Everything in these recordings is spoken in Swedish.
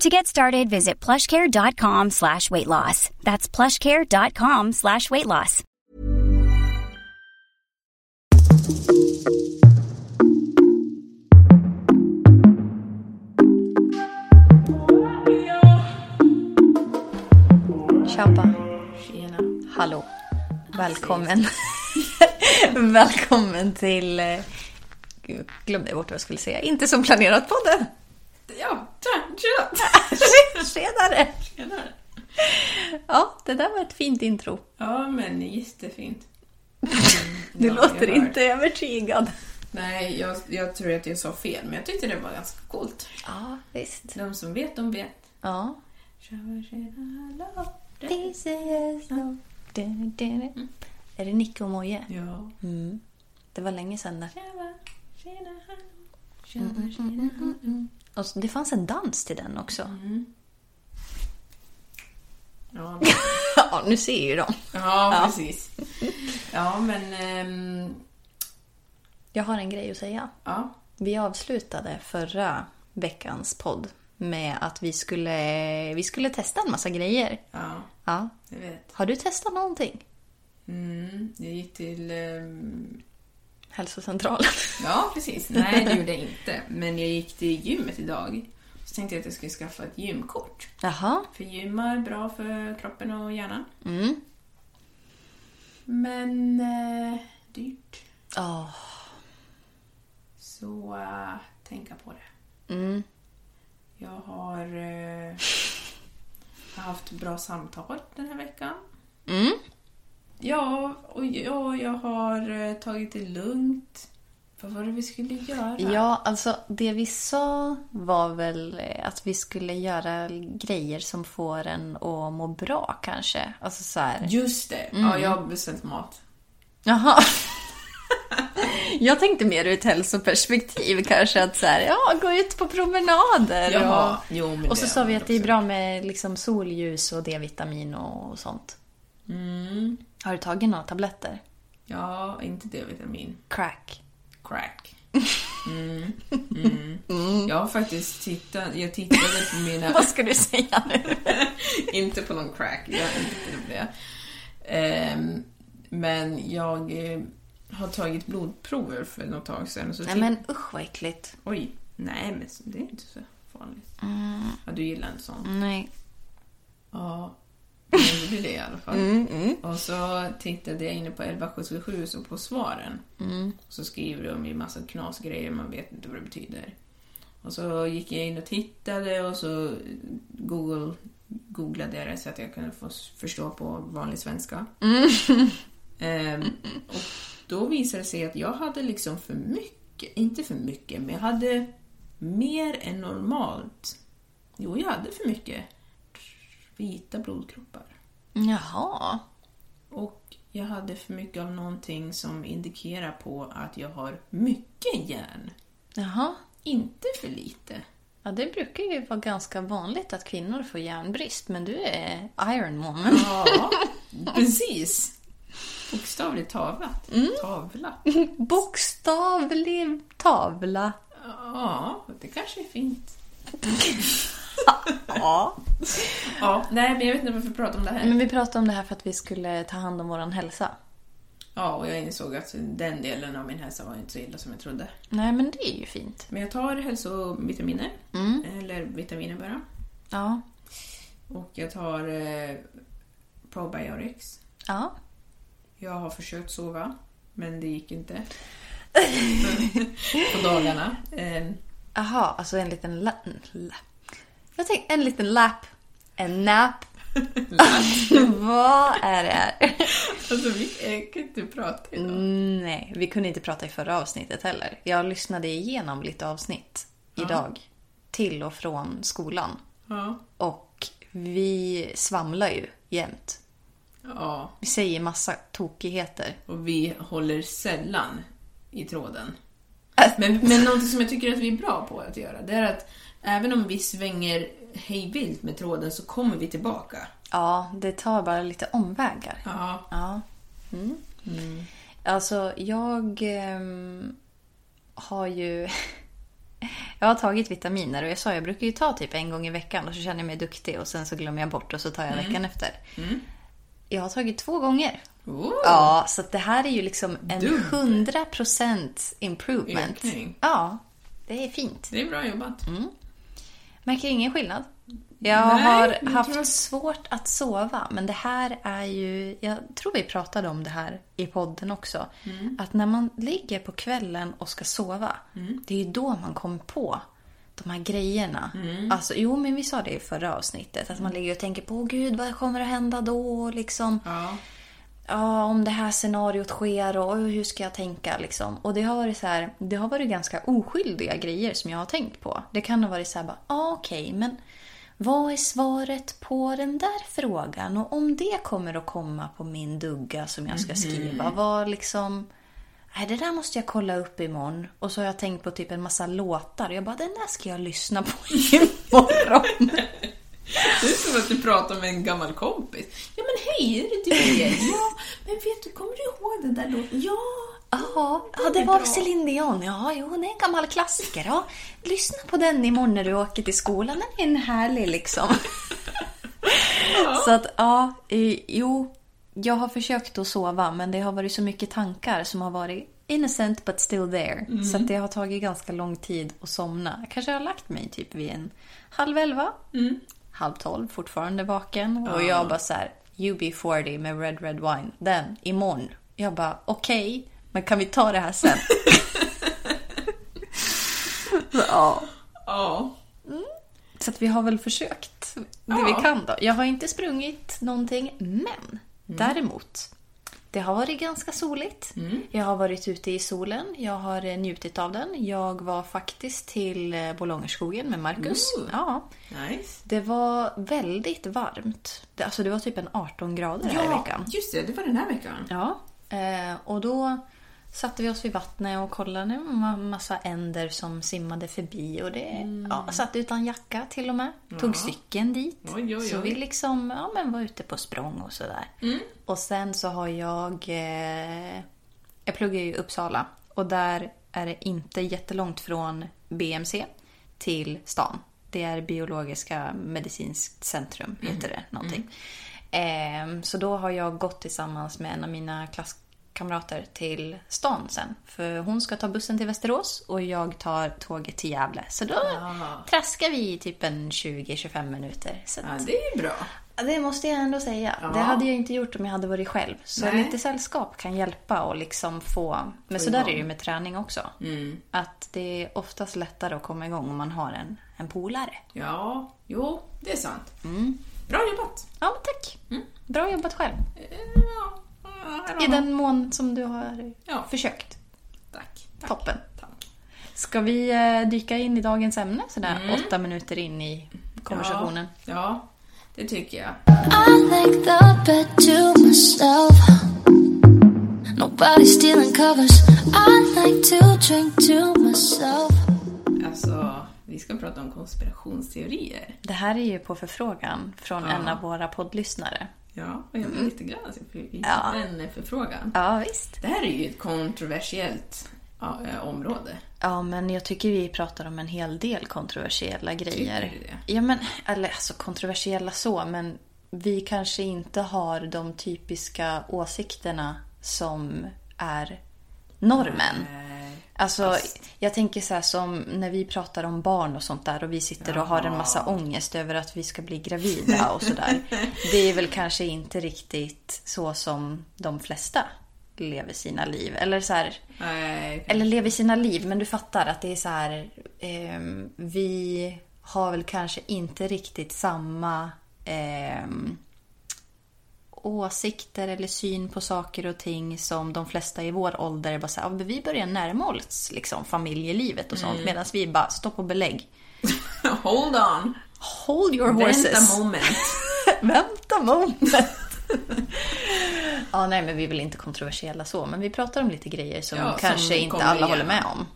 To get started, visit plushcare.com slash weight loss. That's plushcare.com slash weight loss. Tjabba. Tjena. Hallå. Välkommen. Välkommen till... eh, Gud, jag glömde bort vad jag skulle säga. Inte som planerat podden. Ja, tja, tja. Tjenare. Tjenare. Ja, det där var ett fint intro. Ja, men jättefint. Du Ja, låter jag inte övertygad. Nej, jag, jag tror att jag sa fel, men jag tyckte det var ganska coolt. Ja, visst. De som vet, de vet. Ja. Du. Är det Nicke och Moje? Ja. Det var länge sedan. Där. Tjaba, tjena, hallå. Tjaba, tjena, hallå. Och så- det fanns en dans till den också. Ja, Ja, nu ser ju de. ja, precis. Ja, men... ehm, Jag har en grej att säga. ja. Vi avslutade förra veckans podd med att vi skulle, vi skulle testa en massa grejer. Ja, Ja. jag vet. Har du testat någonting? Mm, jag gick till... ehm, Hälsocentralen. Ja, precis. Nej, det gjorde jag inte. Men jag gick till gymmet idag. Så tänkte jag att jag skulle skaffa ett gymkort. Jaha. För gym är bra för kroppen och hjärnan. Mm. Men eh, dyrt. Oh. Så eh, tänka på det. Mm. Jag har eh, haft bra samtal den här veckan. Mm. Ja, och ja, jag har eh, tagit det lugnt. Vad var det vi skulle göra? Ja, alltså det vi sa var väl eh, att vi skulle göra grejer som får en att må bra kanske. Alltså så här. Just det. Ja, jag har beställt mat. Jaha. Jag tänkte mer ur ett hälsoperspektiv kanske att så här, ja, gå ut på promenader. Jaha. Och, Jo, och så sa vi jag att det är bra med liksom solljus och D-vitamin och sånt. Mm. Har du tagit några tabletter? Ja, inte D-vitamin. Crack. Crack. Mm. Mm. Jag har faktiskt tittat, jag tittade på mina... Vad ska du säga nu? inte på någon crack, jag har inte på det. Ehm, men jag eh, har tagit blodprover för något tag sedan. Så Nej men usch vad äckligt. Oj, nej men det är inte så farligt. Ja, du gillar inte sånt. Nej. Ja, jag gjorde det i alla fall. Mm, Och så tittade jag inne på 1177 så på svaren. Mm. Så skriver de ju massa knasgrejer, man vet inte vad det betyder. Och så gick jag in och tittade och så Google, googlade jag det så att jag kunde få förstå på vanlig svenska. Ehm, och då visade det sig att jag hade liksom för mycket, inte för mycket, men jag hade mer än normalt. Jo, jag hade för mycket vita blodkroppar. Jaha. Och jag hade för mycket av någonting som indikerar på att jag har mycket järn. Jaha. Inte för lite. Ja, det brukar ju vara ganska vanligt att kvinnor får järnbrist, men du är Iron Woman. Ja, precis. Bokstavligt tavat. Mm. Tavla. Bokstavlig tavla. Ja, det kanske är fint. Ja. Ja, nej, men jag vet inte varför vi pratar om det här. Men vi pratade om det här för att vi skulle ta hand om våran hälsa. Ja, och jag insåg att den delen av min hälsa var inte så illa som jag trodde. Nej, men det är ju fint. Men jag tar hälsovitaminer. Mm. Eller vitaminer bara. Ja. Och jag tar eh, probiotics. Ja. Jag har försökt sova, men det gick inte. På dagarna. Eh, Aha, alltså en liten la, la. Jag tänkte en liten lap. En nap. Vad är det här? alltså, vi jag kan inte prata idag. Mm, Nej, vi kunde inte prata i förra avsnittet heller. Jag lyssnade igenom lite avsnitt idag. Till och från skolan. Ja. Och vi svamlar ju jämt. ja, Vi säger massa tokigheter. och vi håller sällan i tråden. Men, men någonting som jag tycker att vi är bra på att göra, det är att även om vi svänger hejvilt med tråden så kommer vi tillbaka. Ja, det tar bara lite omvägar. Ja. Ja. Mm. Alltså, jag ehm, har ju... Jag har tagit vitaminer och jag sa jag brukar ju ta typ en gång i veckan och så känner jag mig duktig och sen så glömmer jag bort och så tar jag veckan efter. Jag har tagit två gånger. Oh. Ja, så det här är ju liksom en Dubbel. 100% improvement. Ökning. Ja, det är fint. Det är bra jobbat. Märker ingen skillnad. Jag Nej, har jag haft tror- svårt att sova, men det här är ju... Jag tror vi pratade om det här i podden också. Mm. Att när man ligger på kvällen och ska sova, det är ju då man kommer på de här grejerna. Mm. Alltså, jo, men vi sa det i förra avsnittet. Att man ligger och tänker på, "Åh, gud, vad kommer att hända då? Liksom, Ja. Ja, om det här scenariot sker och "Oj, hur ska jag tänka liksom. Och det har varit så här, det har varit ganska oskyldiga grejer som jag har tänkt på. Det kan ha varit så här bara, ah, okej, men vad är svaret på den där frågan? Och om det kommer att komma på min dugga som jag ska skriva, vad liksom... Nej, det där måste jag kolla upp imorgon. Och så har jag tänkt på typ en massa låtar. Jag bara, den där ska jag lyssna på imorgon. Det är som att du pratar med en gammal kompis. Ja men hej, är det du igen? Ja, men vet du, kommer du ihåg den där låten? Ja, Ja, ja, det var bra. Céline Dion. Ja, jo, det är en gammal klassiker. Ja, lyssna på den imorgon när du åker till skolan. Den är en härlig liksom. Så att, ja, jo. Jag har försökt att sova, men det har varit så mycket tankar som har varit innocent but still there. Så att det har tagit ganska lång tid att somna. Jag kanske har lagt mig typ vid en halv elva, halv tolv, fortfarande vaken. Och jag bara så här, UB40 med Red Red Wine, den imorgon. Jag bara, okej, men kan vi ta det här sen? ja. ja. Så att vi har väl försökt det Ja. vi kan då. Jag har inte sprungit någonting, men däremot. Det har varit ganska soligt. Jag har varit ute i solen. Jag har eh, njutit av den. Jag var faktiskt till eh, Bolongerskogen med Marcus. Ooh. Ja. Nice. Det var väldigt varmt. Alltså det var typ en 18 grader här i Ja, veckan. just det, det var den här veckan. Ja. Eh, och då satte vi oss vid vattnet och kollade en ma- massa änder som simmade förbi. Och det, ja, satt utan jacka till och med. Tog cykeln dit. Oj, oj, Så oj. vi liksom ja, men var ute på språng och sådär. Och sen så har jag... Eh, jag pluggar ju i Uppsala. Och där är det inte jättelångt från BMC till stan. Det är Biologiska medicinskt centrum, heter det någonting. Ehm, så då har jag gått tillsammans med en av mina klasskamrater till stan sen. För hon ska ta bussen till Västerås och jag tar tåget till Gävle. Så då traskar vi i typ en 20-25 minuter. Så Ja, att, det är bra. det måste jag ändå säga. Ja. Det hade jag inte gjort om jag hade varit själv. Så Nej. lite sällskap kan hjälpa och liksom få... Men så där är det ju med träning också. Mm. Att det är oftast lättare att komma igång om man har en, en polare. Ja, jo, det är sant. Mm. Bra jobbat. Ja, tack. Bra jobbat själv. Eh, Ja, ja, I den mån som du har Ja. försökt. Tack. tack. Toppen. Tack. Ska vi eh, dyka in i dagens ämne sådär åtta minuter in i konversationen? Ja, ja, det tycker jag. I like the bed to myself. Nobody stealing covers. I like to drink to myself. Alltså, vi ska prata om konspirationsteorier. Det här är ju på förfrågan från en av våra poddlyssnare. Ja, och jag blir lite glad att vi fick Ja. den förfrågan. Ja, visst. Det här är ju ett kontroversiellt ja, eh, område. Ja, men jag tycker vi pratar om en hel del kontroversiella grejer. Tycker du det? Ja, men, eller alltså kontroversiella så, men vi kanske inte har de typiska åsikterna som är normen. Alltså, jag tänker så här som när vi pratar om barn och sånt där och vi sitter och har en massa ångest över att vi ska bli gravida och sådär. Det är väl kanske inte riktigt så som de flesta lever sina liv. Eller så här, Nej, eller lever sina liv, men du fattar att det är så här. ehm, vi har väl kanske inte riktigt samma ehm, åsikter eller syn på saker och ting som de flesta i vår ålder. Bara så här, "Ja, men vi börjar närma oss liksom, familjelivet och sånt. Medan vi bara, stopp och belägg. hold on. Hold your horses. Vänta moment. Vänta moment. ja, nej, men vi är väl inte kontroversiella så. Men vi pratar om lite grejer som Ja, som kanske inte kommer alla håller igenom. med om.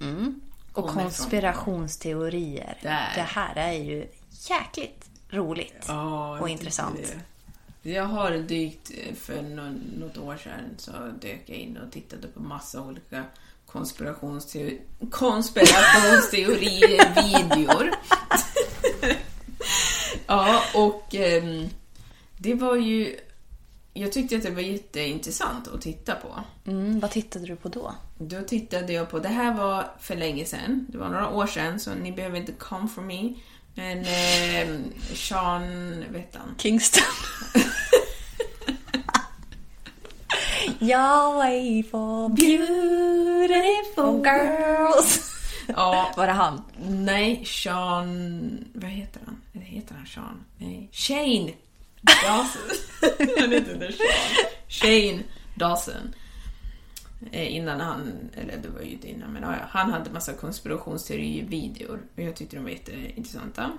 Mm. Och Kommer konspirationsteorier. Där. Det här är ju jäkligt roligt Ja, och intressant. det. Jag har dykt eh, för nå- något år sedan så dök jag in och tittade på massa olika konspirationsteori- konspirationsteori-videor. ja, och ehm, det var ju... Jag tyckte att det var jätteintressant att titta på. Mm, vad tittade du på då? Då tittade jag på, det här var för länge sedan, det var några år sedan så ni behöver inte come for me. Men eh, Sean, vet han? Kingston. Jag wait for beautiful girls. Ja, Var det han? nej, Sean, vad heter han? Eller heter han Sean? Nej, Shane Dawson. han heter inte Sean. Shane Dawson. Eh, Innan han, eller det var ju inte innan, men ja, han hade massa konspirationsteori-videor och jag tyckte de var jätteintressanta.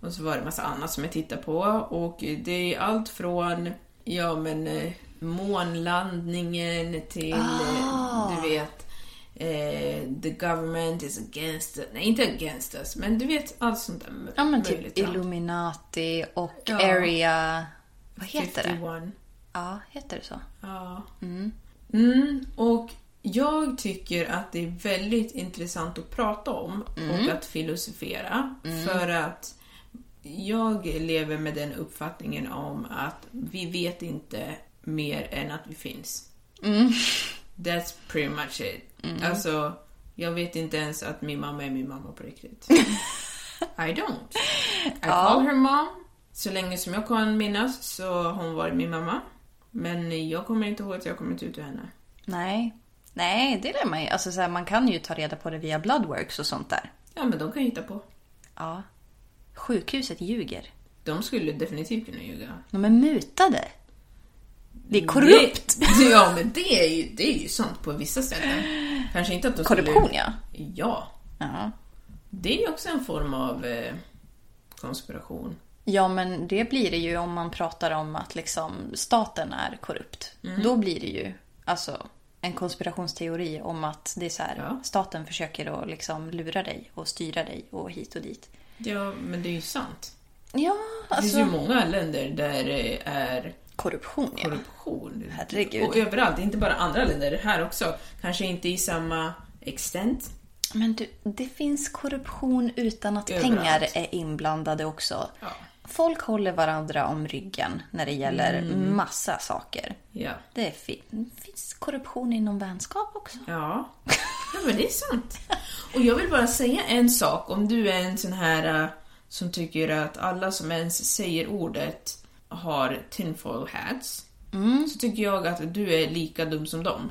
Och så var det massa annat som jag tittade på och det är allt från, ja men eh, månlandningen till, eh, du vet, eh, the government is against us. Nej, inte against us, men du vet allt sånt där Ja men typ. Illuminati och Ja. Area... Vad heter det? 51. Ja, heter det så? Ja. Mm, och jag tycker att det är väldigt intressant att prata om och att filosofera. För att jag lever med den uppfattningen om att vi vet inte mer än att vi finns. That's pretty much it. Alltså, jag vet inte ens att min mamma är min mamma på riktigt. I don't. I call her mom. Så länge som jag kan minnas så har hon varit min mamma. Men jag kommer inte ihåg att jag kommit ut ur henne. Nej. Nej, det lär man ju. Alltså, så här, man kan ju ta reda på det via Bloodworks och sånt där. Ja, men de kan hitta på. Ja. Sjukhuset ljuger. De skulle definitivt kunna ljuga. De är mutade. Det är korrupt. Det, ja, men det är, ju, det är ju sånt på vissa ställen. Kanske inte att de Korruption, skulle... ja. Ja. ja. Det är ju också en form av eh, konspiration. Ja, men det blir det ju om man pratar om att liksom staten är korrupt. Mm. Då blir det ju alltså en konspirationsteori om att det är så här, Ja. staten försöker att liksom lura dig och styra dig och hit och dit. Ja, men det är ju sant. Ja, Det finns alltså ju många länder där det är korruption ja. Herregud. Och överallt, inte bara andra länder, här också. Kanske inte i samma extent. Men du, det finns korruption utan att Överallt. pengar är inblandade också. Ja. Folk håller varandra om ryggen när det gäller Mm. massa saker. Ja. Det är fi- finns korruption inom vänskap också. Ja. ja, men det är sant. Och jag vill bara säga en sak. Om du är en sån här äh, som tycker att alla som ens säger ordet har tinfoil hats. Så tycker jag att du är lika dum som dem.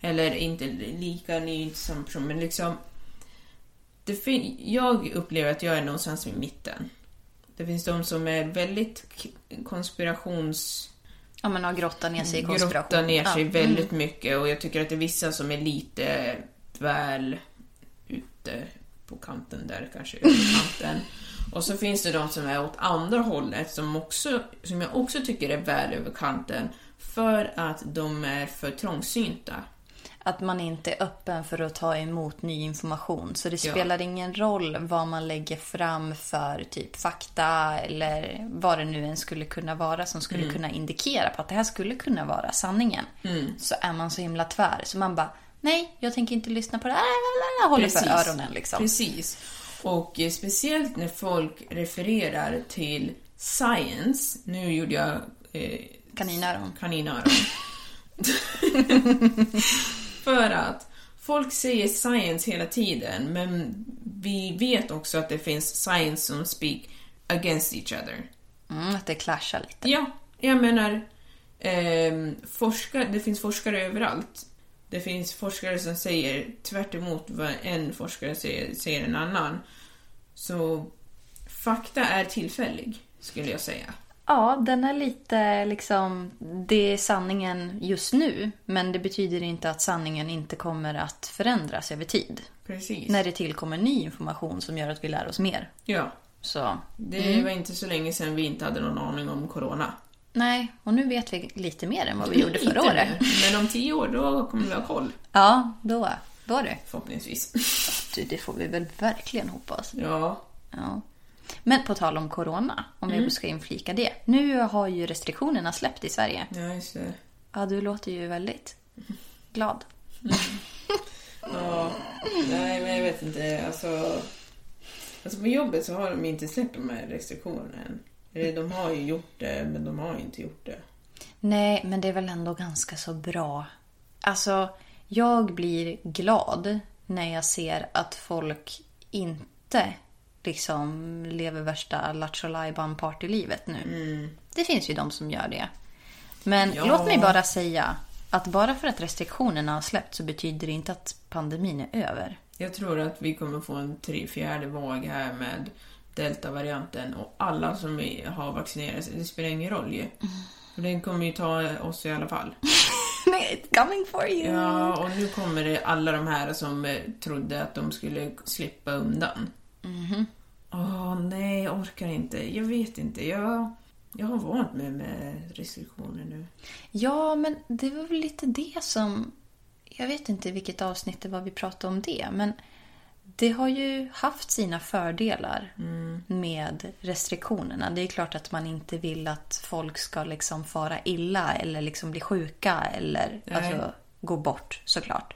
Eller inte lika, ni är inte samma person, men liksom... Det fin- jag upplever att jag är någonstans i mitten. Det finns de som är väldigt konspirations Ja, men har grottat ner sig i konspiration. grotta ner sig Ja. Mm. väldigt mycket och jag tycker att det är vissa som är lite väl ute på kanten där, kanske kanten. Och så finns det de som är åt andra hållet som, också, som jag också tycker är väl över kanten för att de är för trångsynta. Att man inte är öppen för att ta emot ny information. Så det Ja. spelar ingen roll vad man lägger fram för typ fakta eller vad det nu än skulle kunna vara som skulle Mm. kunna indikera på att det här skulle kunna vara sanningen. Så är man så himla tvär. Så man bara, nej, jag tänker inte lyssna på det här. Jag håller för öronen liksom. Precis. Och eh, speciellt när folk refererar till science. Nu gjorde jag eh, Kaninöron. kaninöron. För att folk säger science hela tiden, men vi vet också att det finns science som speak against each other. Mm, att det clashar lite. Ja, jag menar, ehm, forskare, det finns forskare överallt. Det finns forskare som säger tvärt emot vad en forskare säger, säger en annan. Så fakta är tillfällig, skulle jag säga. Ja, den är lite liksom... Det är sanningen just nu. Men det betyder inte att sanningen inte kommer att förändras över tid. Precis. När det tillkommer ny information som gör att vi lär oss mer. Ja, Så, det var inte så länge sedan vi inte hade någon aning om corona. nej. Och nu vet vi lite mer än vad vi gjorde förra året. Men om tio år, då kommer vi ha koll. Ja, då, då är det. Förhoppningsvis. Du, det får vi väl verkligen hoppas. Ja. Ja. Men på tal om corona, om Mm. vi ska inflika det. Nu har ju restriktionerna släppt i Sverige. Ja, just det. Ja, du låter ju väldigt glad. Ja, nej men jag vet inte. Alltså, alltså på jobbet så har de inte släppt de här restriktionerna än. Eller de har ju gjort det, men de har inte gjort det. Nej, men det är väl ändå ganska så bra. Alltså, jag blir glad när jag ser att folk inte liksom lever värsta lattjo partylivet nu. Det finns ju de som gör det. Men Ja. låt mig bara säga att bara för att restriktionerna har släppt så betyder det inte att pandemin är över. Jag tror att vi kommer få en tre fjärde våg här med deltavarianten och alla som har vaccinerat sig, det spelar ingen roll ju. För den kommer ju ta oss i alla fall. It's coming for you! Ja, och nu kommer det alla de här som eh, trodde att de skulle slippa undan. Åh, nej, jag orkar inte. Jag vet inte. Jag, jag har vant mig med restriktioner nu. Ja, men det var väl lite det som... Jag vet inte vilket avsnitt det var vi pratade om det, men det har ju haft sina fördelar med restriktionerna. Det är klart att man inte vill att folk ska liksom fara illa eller liksom bli sjuka eller alltså, gå bort såklart.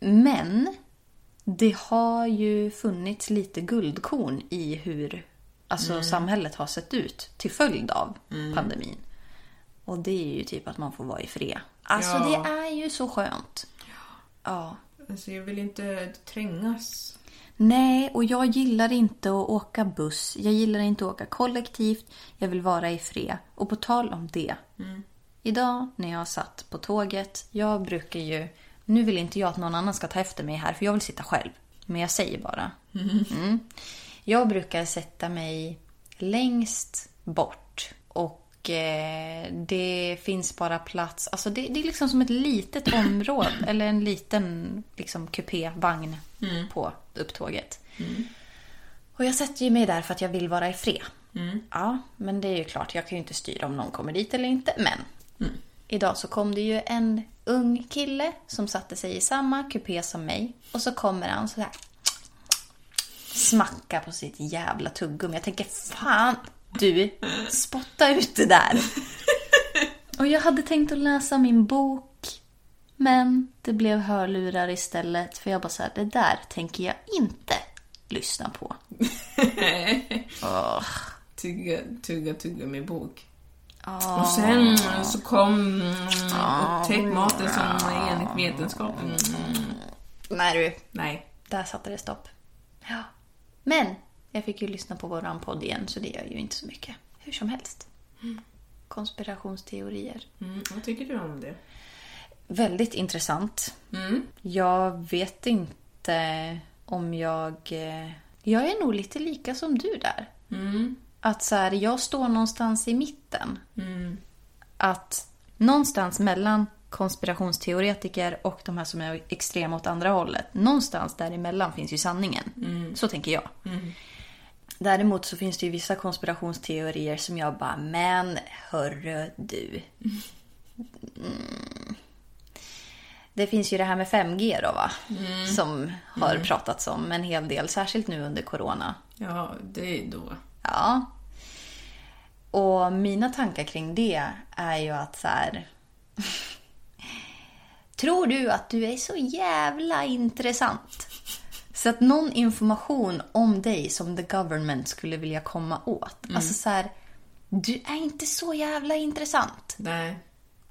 Men det har ju funnits lite guldkorn i hur alltså, samhället har sett ut till följd av pandemin. Och det är ju typ att man får vara i fred. Alltså Ja. det är ju så skönt. Ja. Alltså, jag vill inte trängas. Nej, och jag gillar inte att åka buss. Jag gillar inte att åka kollektivt. Jag vill vara i fred. Och på tal om det. Idag när jag satt på tåget. Jag brukar ju... Nu vill inte jag att någon annan ska ta efter mig här för jag vill sitta själv. Men jag säger bara. Mm. Jag brukar sätta mig längst bort. Och eh, det finns bara plats. Alltså det, det är liksom som ett litet område. eller en liten liksom, kupévagn på upptåget. Och jag sätter ju mig där för att jag vill vara i fred. Ja, men det är ju klart. Jag kan ju inte styra om någon kommer dit eller inte. Men idag så kom det ju en ung kille som satte sig i samma kupé som mig. Och så kommer han så här smacka på sitt jävla tuggummi. Jag tänker fan du, spotta ut det där. Och jag hade tänkt att läsa min bok. Men det blev hörlurar istället. För jag bara så här, det där tänker jag inte lyssna på. Åh. Tugga, tugga, tugga med bok. Ah. Och sen så kom upptäck maten som enligt vetenskapen. Nej du, Nej. där satte det stopp. Ja. Men jag fick ju lyssna på våran podd igen så det gör ju inte så mycket. Hur som helst. Konspirationsteorier. Mm, vad tycker du om det? Väldigt intressant. Mm. Jag vet inte om jag... eh, Jag är nog lite lika som du där. Mm. Att så här, jag står någonstans i mitten. Att någonstans mellan konspirationsteoretiker och de här som är extrema åt andra hållet. Någonstans däremellan finns ju sanningen. Så tänker jag. Däremot så finns det ju vissa konspirationsteorier som jag bara, men hörru du. Mm. Det finns ju det här med 5G då va? Mm. Som har pratats om en hel del, särskilt nu under corona. Ja, det är då. Ja. Och mina tankar kring det är ju att så här... Tror du att du är så jävla intressant? Så att någon information om dig som the government skulle vilja komma åt. Alltså så här, du är inte så jävla intressant. Nej.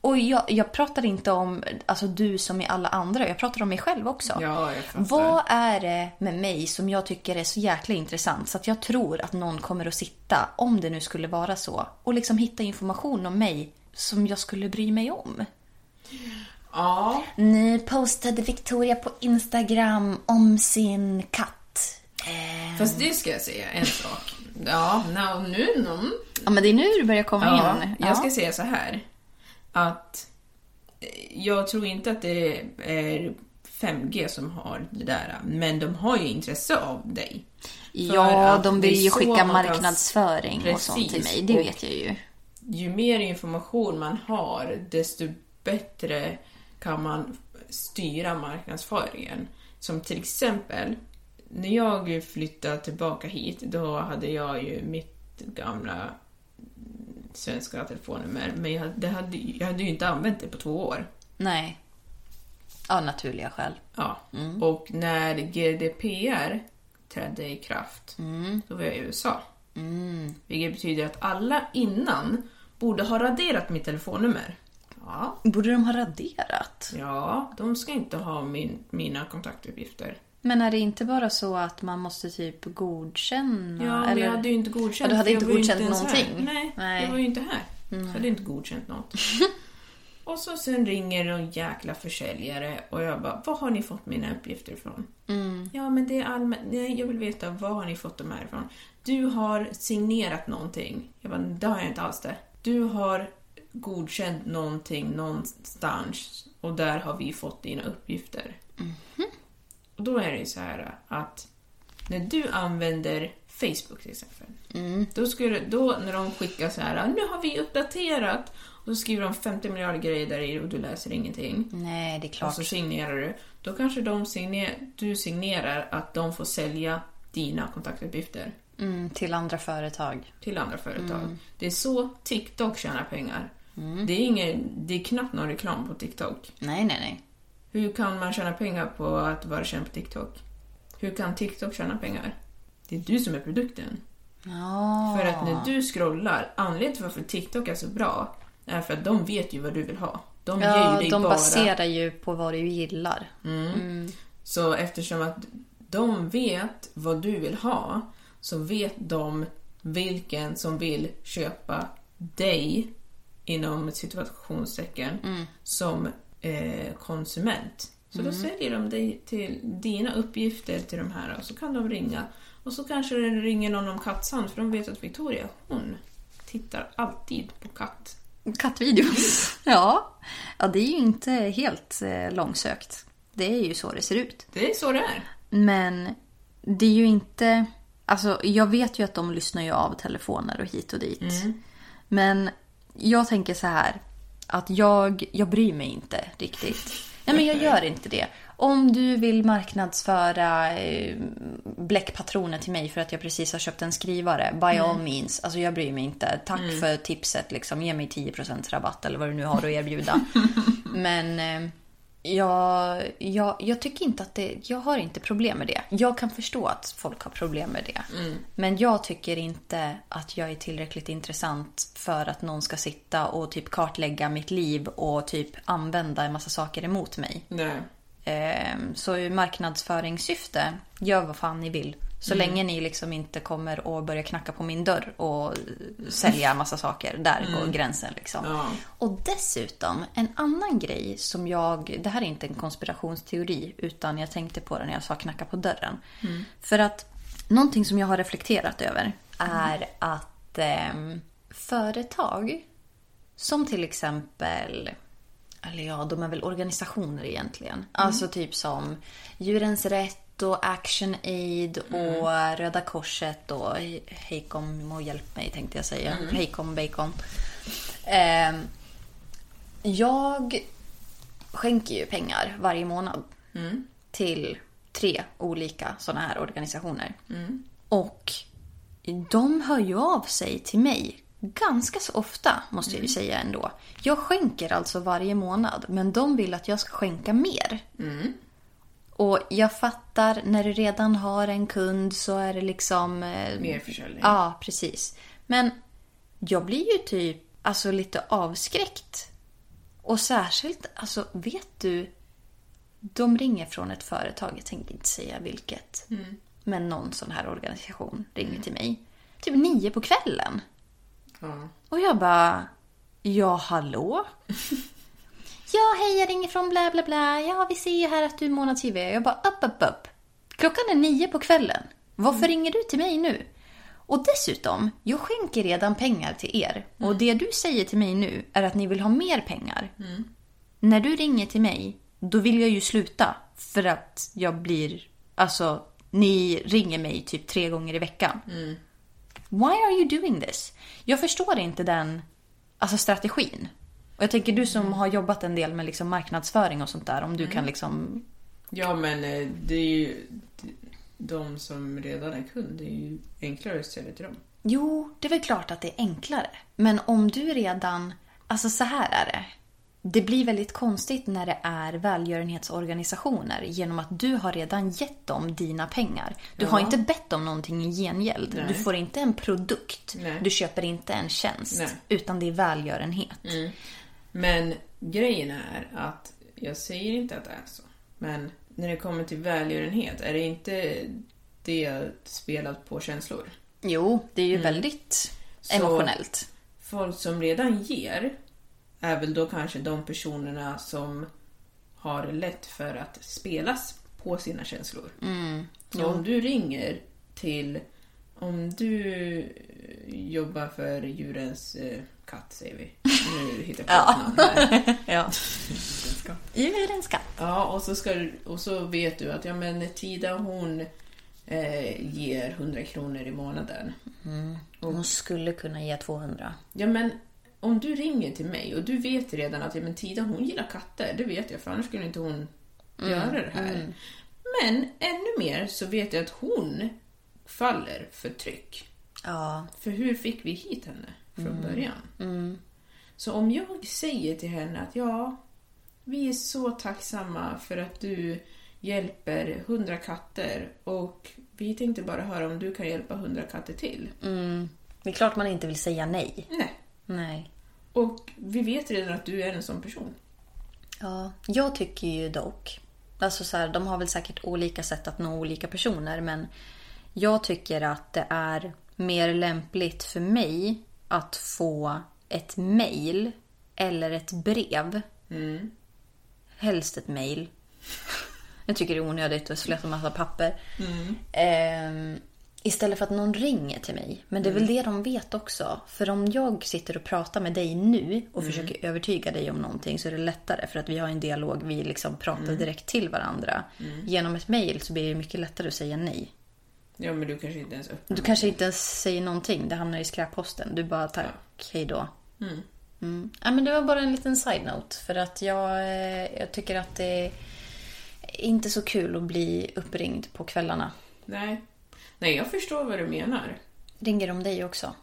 Och jag, jag pratar inte om alltså, du som i alla andra, jag pratar om mig själv också. Ja, jag fattar. Vad är det med mig som jag tycker är så jäkla intressant så att jag tror att någon kommer att sitta, om det nu skulle vara så, och liksom hitta information om mig som jag skulle bry mig om? Ja. Nu postade Victoria på Instagram om sin katt. Eh, Fast det ska jag säga en sak. Ja, nu någon. Ja, men det är nu du börjar komma Ja, in. jag ska säga så här. Att eh, jag tror inte att det är 5G som har det där. Men de har ju intresse av dig. Ja, de vill ju skicka marknadsföring och sånt till mig. Det vet jag ju. Ju mer information man har, desto bättre kan man styra marknadsföringen. Som till exempel, när jag flyttade tillbaka hit, då hade jag ju mitt gamla svenska telefonnummer, men jag, det hade, jag hade ju inte använt det på två år. Nej. Av naturliga skäl. Ja. Och när GDPR trädde i kraft, då var jag i USA. Vilket betyder att alla innan borde ha raderat mitt telefonnummer. Ja, Borde de ha raderat? ja de ska inte ha min, mina kontaktuppgifter. Men är det inte bara så att man måste typ godkänna? Ja, eller? jag hade ju inte godkänt. Ja, du hade inte godkänt ens någonting? Nej, Nej. jag var ju inte här. Så jag hade inte godkänt något. och så sen ringer någon jäkla försäljare och jag bara, var har ni fått mina uppgifter ifrån? Mm. Ja, men det är allmänt. Nej, jag vill veta, var har ni fått dem här ifrån? Du har signerat någonting. Jag bara, det har jag inte alls det. Du har godkänt någonting någonstans och där har vi fått dina uppgifter. Mhm. Och då är det ju så här att när du använder Facebook till exempel. Mm. Då, skulle, då när de skickar så här, nu har vi uppdaterat. Och så skriver de 50 miljarder grejer där i och du läser ingenting. Nej, det är Och klart. så signerar du. Då kanske de signer, du signerar att de får sälja dina kontaktuppgifter Mm, till andra företag. till andra företag. Mm. Det är så TikTok tjänar pengar. Det, är ingen, det är knappt någon reklam på TikTok. Nej, nej, nej. Hur kan man tjäna pengar på att vara känd på TikTok? Hur kan TikTok tjäna pengar? Det är du som är produkten. Ja. För att när du scrollar, anledningen till varför TikTok är så bra är för att de vet ju vad du vill ha. De ger ju Ja, dig de bara... baserar ju på vad du gillar. Så eftersom att de vet vad du vill ha så vet de vilken som vill köpa dig inom situationstecken som eh, konsument. Så då säljer de dig till dina uppgifter till de här och så kan de ringa. Och så kanske det ringer någon om kattsand för de vet att Victoria, hon tittar alltid på katt. Kattvideos. ja. ja, det är ju inte helt eh, långsökt. Det är ju så det ser ut. Det är så det är. Men det är ju inte... Alltså, jag vet ju att de lyssnar ju av telefoner och hit och dit. Men jag tänker så här. Att jag, jag bryr mig inte riktigt. Nej, men jag gör inte det. Om du vill marknadsföra eh, bläckpatroner till mig för att jag precis har köpt en skrivare, by all means. Alltså jag bryr mig inte. Tack för tipset liksom. Ge mig 10% rabatt eller vad du nu har att erbjuda. men eh, jag, jag, jag tycker inte att det... Jag har inte problem med det. Jag kan förstå att folk har problem med det. Men jag tycker inte att jag är tillräckligt intressant för att någon ska sitta och typ kartlägga mitt liv och typ använda en massa saker emot mig. Nej. Ehm, Så i marknadsföringssyfte, gör vad fan ni vill. Så länge ni liksom inte kommer att börja knacka på min dörr och sälja massa saker. Där går gränsen liksom. Ja. Och dessutom, en annan grej som jag... Det här är inte en konspirationsteori, utan jag tänkte på det när jag sa knacka på dörren. För att någonting som jag har reflekterat över är att ehm, företag som till exempel eller ja, de är väl organisationer egentligen. Alltså typ som Djurens Rätt och Action Aid och Röda Korset och He- Hejkom och Hjälp mig tänkte jag säga. Hejkom Bacon. Ehm, jag skänker ju pengar varje månad till tre olika sådana här organisationer. Och de hör ju av sig till mig ganska så ofta, måste jag ju säga ändå. Jag skänker alltså varje månad, men de vill att jag ska skänka mer. Och jag fattar, när du redan har en kund så är det liksom... eh, Mer försäljning. Ja, precis. Men jag blir ju typ alltså lite avskräckt. Och särskilt, alltså vet du, de ringer från ett företag, jag tänker inte säga vilket. Men någon sån här organisation ringer till mig. Typ nio på kvällen. Ja. Och jag bara, ja hallå? Ja hej jag ringer från bla bla bla. Ja vi ser ju här att du är månadsgivare. Jag bara, upp upp upp. Klockan är nio på kvällen. Varför ringer du till mig nu? Och dessutom, jag skänker redan pengar till er. Och det du säger till mig nu är att ni vill ha mer pengar. När du ringer till mig, då vill jag ju sluta. För att jag blir, alltså, ni ringer mig typ tre gånger i veckan. Why are you doing this? Jag förstår inte den alltså strategin. Och jag tänker du som har jobbat en del med liksom marknadsföring och sånt där, om du kan liksom... Ja, men eh, det är ju de som redan är kund. Det är ju enklare att sälja till dem. Jo, det är väl klart att det är enklare. Men om du redan... Alltså så här är det. Det blir väldigt konstigt när det är välgörenhetsorganisationer genom att du har redan gett dem dina pengar. Du har Ja. inte bett om någonting i gengäld. Nej. Du får inte en produkt. Nej. Du köper inte en tjänst. Nej. Utan det är välgörenhet. Men grejen är att, jag säger inte att det är så, men när det kommer till välgörenhet, är det inte det spelat på känslor? Jo, det är ju väldigt Så- emotionellt. Folk som redan ger är väl då kanske de personerna som har lätt för att spelas på sina känslor. Så om du ringer till, om du jobbar för djurens eh, katt säger vi. Nu hittar jag på här. Ja. Djurens katt. Djurens katt. Ja, och så, ska, och så vet du att ja, men Tida hon eh, ger 100 kronor i månaden. Hon skulle kunna ge 200. Ja, men om du ringer till mig och du vet redan att ja, men Tida hon gillar katter, det vet jag för annars skulle inte hon göra det här. Men ännu mer så vet jag att hon faller för tryck. Ja. För hur fick vi hit henne från början? Så om jag säger till henne att ja, vi är så tacksamma för att du hjälper hundra katter och vi tänkte bara höra om du kan hjälpa hundra katter till. Det är klart man inte vill säga nej. Nej. Nej. Och vi vet redan att du är en sån person. Ja, jag tycker ju dock... Alltså så här, de har väl säkert olika sätt att nå olika personer men jag tycker att det är mer lämpligt för mig att få ett mail eller ett brev. Helst ett mail. Jag tycker det är onödigt att slösa massa papper. Ehm, istället för att någon ringer till mig. Men det är väl det de vet också. För om jag sitter och pratar med dig nu och försöker övertyga dig om någonting så är det lättare. För att vi har en dialog, vi liksom pratar direkt till varandra. Genom ett mail så blir det mycket lättare att säga nej. Ja, men du kanske inte ens öppnar. Du kanske inte ens säger någonting, det hamnar i skräpposten. Du bara tack, hej då. Mm. Ja, men det var bara en liten side-note. För att jag, eh, jag tycker att det är inte så kul att bli uppringd på kvällarna. Nej. Nej, jag förstår vad du menar. Ringer de dig också?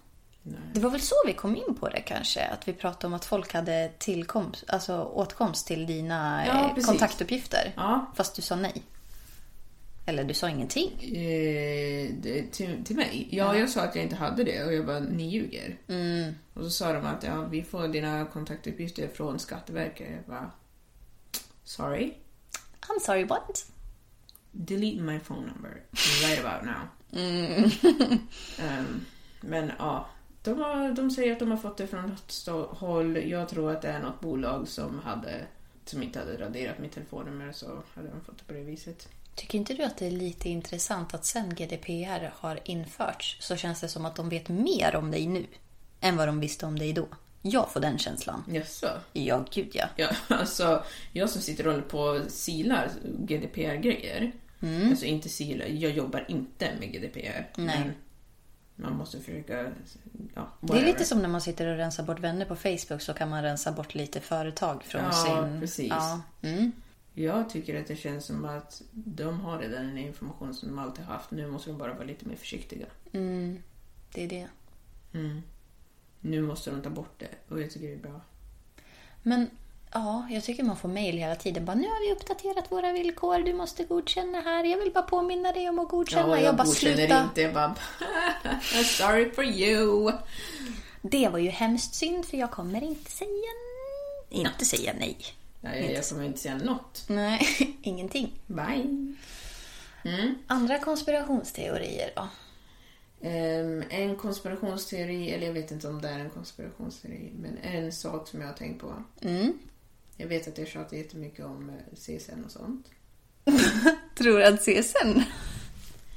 Nej. Det var väl så vi kom in på det kanske? Att vi pratade om att folk hade tillkomst, alltså åtkomst till dina Ja, eh, kontaktuppgifter. Ja. Fast du sa nej. Eller du sa ingenting. Eh, det, till, till mig? Ja, jag sa att jag inte hade det och jag bara, ni ljuger. Och så sa de att ja, vi får dina kontaktuppgifter från Skatteverket. Jag bara, sorry? I'm sorry what? Delete my phone number right about now. Ehm, men ja, de, har, de säger att de har fått det från något håll. Jag tror att det är något bolag som, hade, som inte hade raderat mitt telefonnummer så hade de fått det på det viset. Tycker inte du att det är lite intressant att sen GDPR har införts så känns det som att de vet mer om dig nu än vad de visste om dig då? Jag får den känslan. Jaså? Ja, gud ja. Ja, alltså, jag som sitter och håller på och silar GDPR-grejer. Alltså inte silar, jag jobbar inte med GDPR. Nej. Man måste försöka... Ja, Det är lite som när man sitter och rensar bort vänner på Facebook så kan man rensa bort lite företag från Ja, sin... precis. Ja, mm. Jag tycker att det känns som att de har redan den information som de alltid har haft. Nu måste de bara vara lite mer försiktiga. Mm. Det är det. Nu måste de ta bort det och jag tycker det är bra. Men ja, jag tycker man får mejl hela tiden. Bara, nu har vi uppdaterat våra villkor, du måste godkänna här. Jag vill bara påminna dig om att godkänna. Ja, jag, bara godkänner sluta. inte. Jag bara... Sorry for you. Det var ju hemskt synd för jag kommer inte säga... Inte säga nej. Ja, jag, kommer inte säga något. Nej, ingenting. Bye. Mm. Andra konspirationsteorier då? Ehm, en konspirationsteori, eller jag vet inte om det är en konspirationsteori, men en sak som jag har tänkt på. Mm. Jag vet att jag tjatar jättemycket om eh, CSN och sånt. Tror att CSN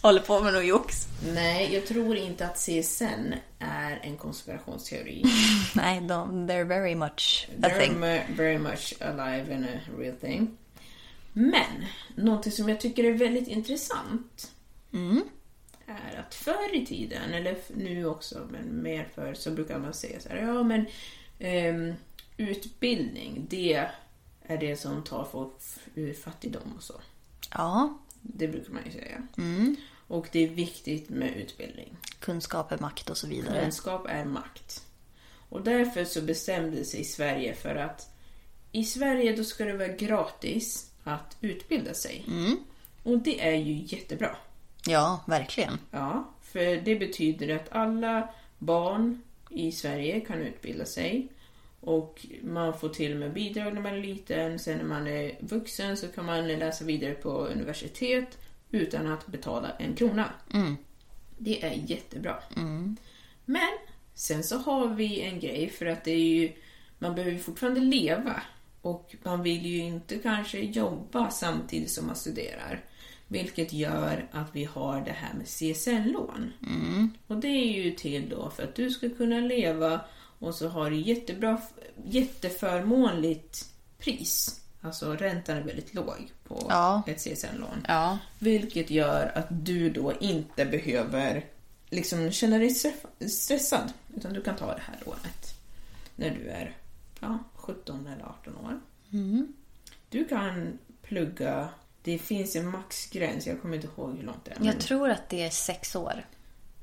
håller på med något jox? Nej, jag tror inte att CSN är en konspirationsteori. Nej, de, they're very much a They're thing. mu- very much alive and a real thing. Men, någonting som jag tycker är väldigt intressant är att förr i tiden, eller nu också, men mer förr, så brukar man säga så här, ja men ehm, utbildning, det är det som tar folk ur fattigdom och så. Ja, Det brukar man ju säga. Och det är viktigt med utbildning. kunskap är makt och så vidare. Kunskap är makt. Och därför så bestämde sig Sverige för att i Sverige då ska det vara gratis att utbilda sig. Och det är ju jättebra. Ja, verkligen. Ja, för det betyder att alla barn i Sverige kan utbilda sig. Och man får till och med bidrag när man är liten. Sen när man är vuxen så kan man läsa vidare på universitet utan att betala en krona. Det är jättebra. Men sen så har vi en grej för att det är ju, man behöver ju fortfarande leva. Och man vill ju inte kanske jobba samtidigt som man studerar. Vilket gör att vi har det här med CSN-lån. Och det är ju till då för att du ska kunna leva och så har du jättebra, jätteförmånligt pris. Alltså räntan är väldigt låg på Ja. ett CSN-lån. Ja. Vilket gör att du då inte behöver liksom känna dig stress- stressad. Utan du kan ta det här lånet när du är ja, 17 eller 18 år. Du kan plugga, det finns en maxgräns, jag kommer inte ihåg hur långt det är. men- Jag tror att det är sex år.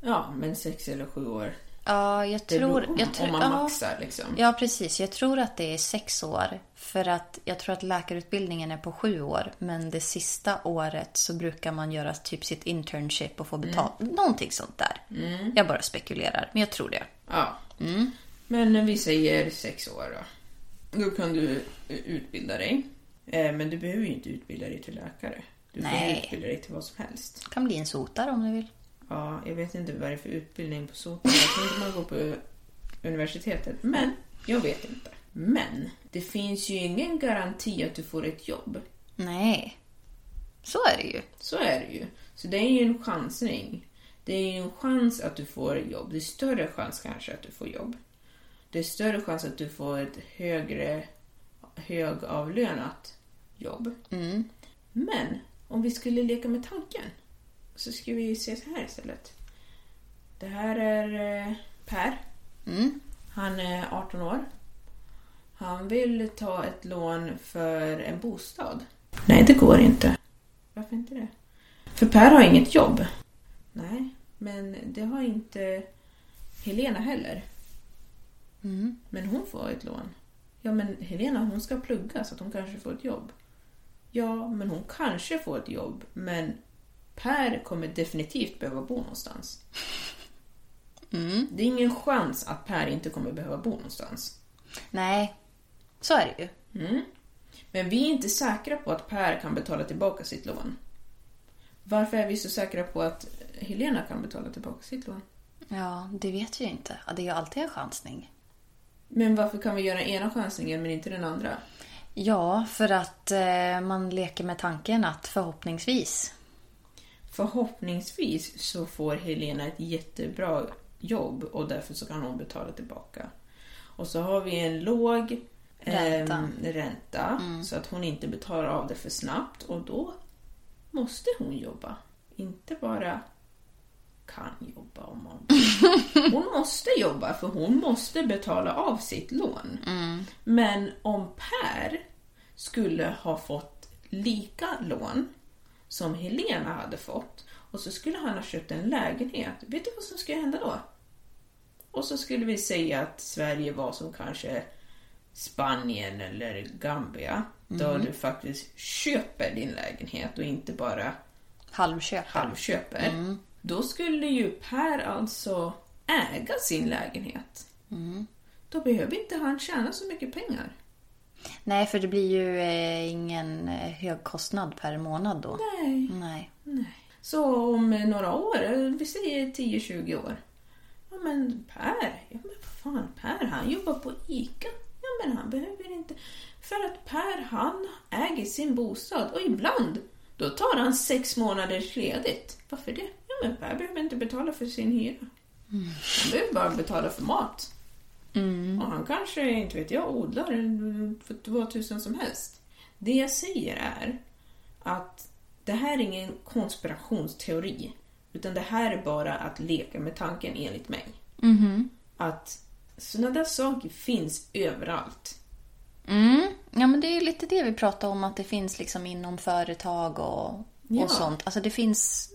Ja, men sex eller sju år. Ja, jag Det tror... på Jag tror om man ja. maxar liksom. Ja, precis. Jag tror att det är sex år. För att jag tror att läkarutbildningen är på sju år. Men det sista året så brukar man göra typ sitt internship och få betalt. Någonting sånt där. Jag bara spekulerar, men jag tror det. Ja. Mm. Men vi säger sex år då. Då kan du utbilda dig. Eh, Men du behöver ju inte utbilda dig till läkare. Du får Nej. utbilda dig till vad som helst. Kan bli en sotare om du vill. Ja, jag vet inte vad det är för utbildning på sotare. Jag tror inte man går på universitetet. Men, jag vet inte. Men, det finns ju ingen garanti att du får ett jobb. Nej. Så är det ju. Så är det ju. Så det är ju en chansning. Det är ju en chans att du får jobb. Det är större chans kanske att du får jobb. Det är större chans att du får ett högre högavlönat jobb. Men om vi skulle leka med tanken så ska vi se så här istället. Det här är eh, Per. Han är 18 år. Han vill ta ett lån för en bostad. Nej, det går inte. Varför inte det? För Per har inget jobb. Nej, men det har inte Helena heller. Men hon får ett lån. Ja, men Helena hon ska plugga så att hon kanske får ett jobb. Ja, men hon kanske får ett jobb, men Per kommer definitivt behöva bo någonstans. Det är ingen chans att Per inte kommer behöva bo någonstans. Nej. Så är det ju. Men vi är inte säkra på att Per kan betala tillbaka sitt lån. Varför är vi så säkra på att Helena kan betala tillbaka sitt lån? Ja, det vet vi ju inte. Det är ju alltid en chansning. Men varför kan vi göra ena chansningen men inte den andra? Ja, för att eh, man leker med tanken att förhoppningsvis. Förhoppningsvis så får Helena ett jättebra jobb och därför så kan hon betala tillbaka. Och så har vi en låg Ränta. ehm, ränta så att hon inte betalar av det för snabbt och då måste hon jobba. Inte bara kan jobba om hon Hon måste jobba för hon måste betala av sitt lån. Men om Per skulle ha fått lika lån som Helena hade fått och så skulle han ha köpt en lägenhet. Vet du vad som skulle hända då? Och så skulle vi säga att Sverige var som kanske Spanien eller Gambia. Då du faktiskt köper din lägenhet och inte bara Halvköp. halvköper. Då skulle ju Per alltså äga sin lägenhet. Då behöver inte han tjäna så mycket pengar. Nej, för det blir ju eh, ingen eh, hög kostnad per månad då. Nej. Nej. Så om några år, vi säger 10-20 år. Ja men Per, ja men vad fan Per han jobbar på ICA. Ja men han behöver inte. För att Per han äger sin bostad och ibland då tar han sex månaders ledigt. Varför det? Ja men Per behöver inte betala för sin hyra. Han behöver bara betala för mat. Och han kanske, inte vet jag, odlar för vad tusen som helst. Det jag säger är att det här är ingen konspirationsteori. Utan det här är bara att leka med tanken enligt mig. Att sådana där saker finns överallt. Mm. Ja, men det är ju lite det vi pratar om, att det finns liksom inom företag och, Ja. och sånt. Alltså det finns...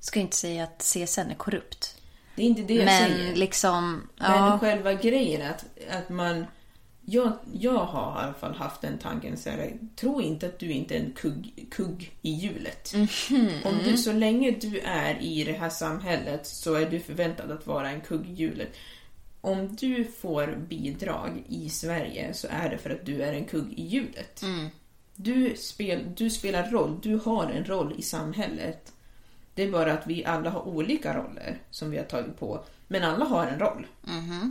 ska ju inte säga att CSN är korrupt. Det är inte det jag Men säger. liksom... Men Ja, själva grejen att, att man... Jag, jag har i alla fall haft den tanken så här, tro inte att du inte är en kugg, kugg i hjulet. Om du, så länge du är i det här samhället så är du förväntad att vara en kugg i hjulet. Om du får bidrag i Sverige så är det för att du är en kugg i hjulet. Du, spel, du spelar roll, du har en roll i samhället. Det är bara att vi alla har olika roller som vi har tagit på. Men alla har en roll.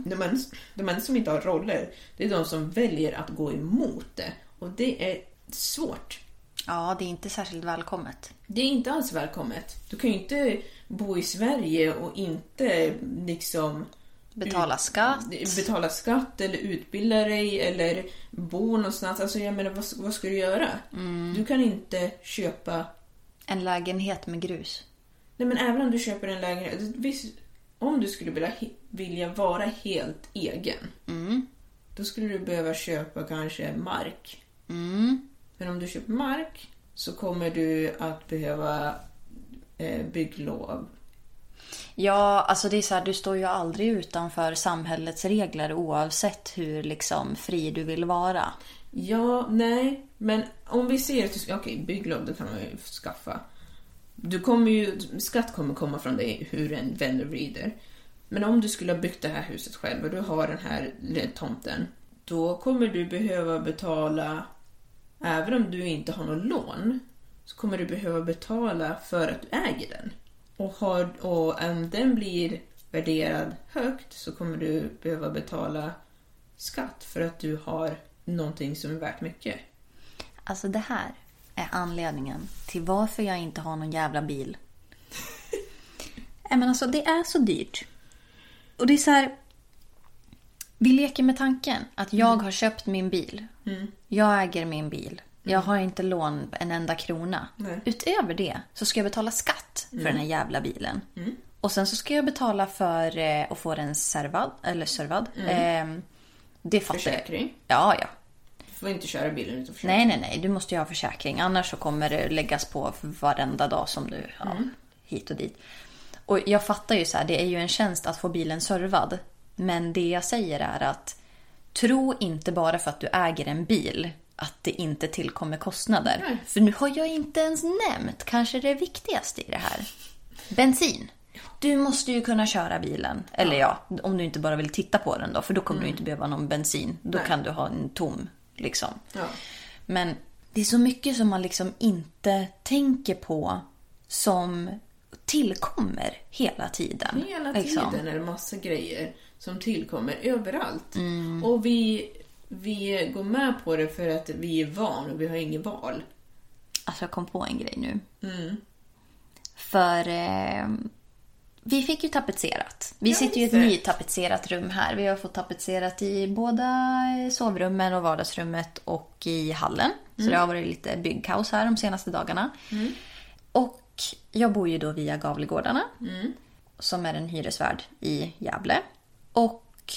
De, enda, de enda som inte har roller, det är de som väljer att gå emot det. Och det är svårt. ja, det är inte särskilt välkommet. Det är inte alls välkommet. Du kan ju inte bo i Sverige och inte liksom Betala skatt. betala skatt eller utbilda dig eller bo någonstans. Alltså jag menar, vad, vad ska du göra? Du kan inte köpa En lägenhet med grus. Nej men även om du köper en lägenhet, visst, om du skulle vilja, vilja vara helt egen, då skulle du behöva köpa kanske mark. Men om du köper mark så kommer du att behöva eh, bygglov. Ja, alltså det är så här, du står ju aldrig utanför samhällets regler oavsett hur liksom fri du vill vara. Ja, nej, men om vi ser att du ska, okej, bygglov, det kan man ju skaffa. Du kommer ju, skatt kommer komma från dig hur en vän vrider. Men om du skulle ha byggt det här huset själv och du har den här tomten, då kommer du behöva betala, även om du inte har något lån, så kommer du behöva betala för att du äger den. Och, har, och om den blir värderad högt så kommer du behöva betala skatt för att du har någonting som är värt mycket. Alltså det här är anledningen till varför jag inte har någon jävla bil. Nej men alltså det är så dyrt. Och det är så här. Vi leker med tanken att jag har köpt min bil. Jag äger min bil. Jag har inte lån en enda krona. Nej. Utöver det så ska jag betala skatt för den här jävla bilen. Och sen så ska jag betala för eh, att få den servad. Eller servad. Eh, det fattar jag. Försäkring. Ja, ja. Får inte köra bilen utan försäkring. Nej, nej, nej. Du måste ju ha försäkring. Annars så kommer det läggas på varenda dag som du... Ja, hit och dit. Och jag fattar ju så här, det är ju en tjänst att få bilen servad. Men det jag säger är att tro inte bara för att du äger en bil att det inte tillkommer kostnader. Nej. För nu har jag inte ens nämnt kanske det viktigaste i det här. Bensin. Du måste ju kunna köra bilen. Eller ja, om du inte bara vill titta på den då. För då kommer du inte behöva någon bensin. Då Nej. kan du ha en tom liksom. Ja. Men det är så mycket som man liksom inte tänker på som tillkommer hela tiden. Hela liksom. tiden är det massa grejer som tillkommer överallt. Mm. Och vi, vi går med på det för att vi är van och vi har inget val. Alltså jag kom på en grej nu. Mm. För eh, vi fick ju tapetserat. Vi Ja, sitter ju i ett nytapetserat rum här. Vi har fått tapetserat i båda sovrummen och vardagsrummet och i hallen. Så Mm. det har varit lite byggkaos här de senaste dagarna. Och jag bor ju då via Gavlegårdarna. Som är en hyresvärd i Gävle. Och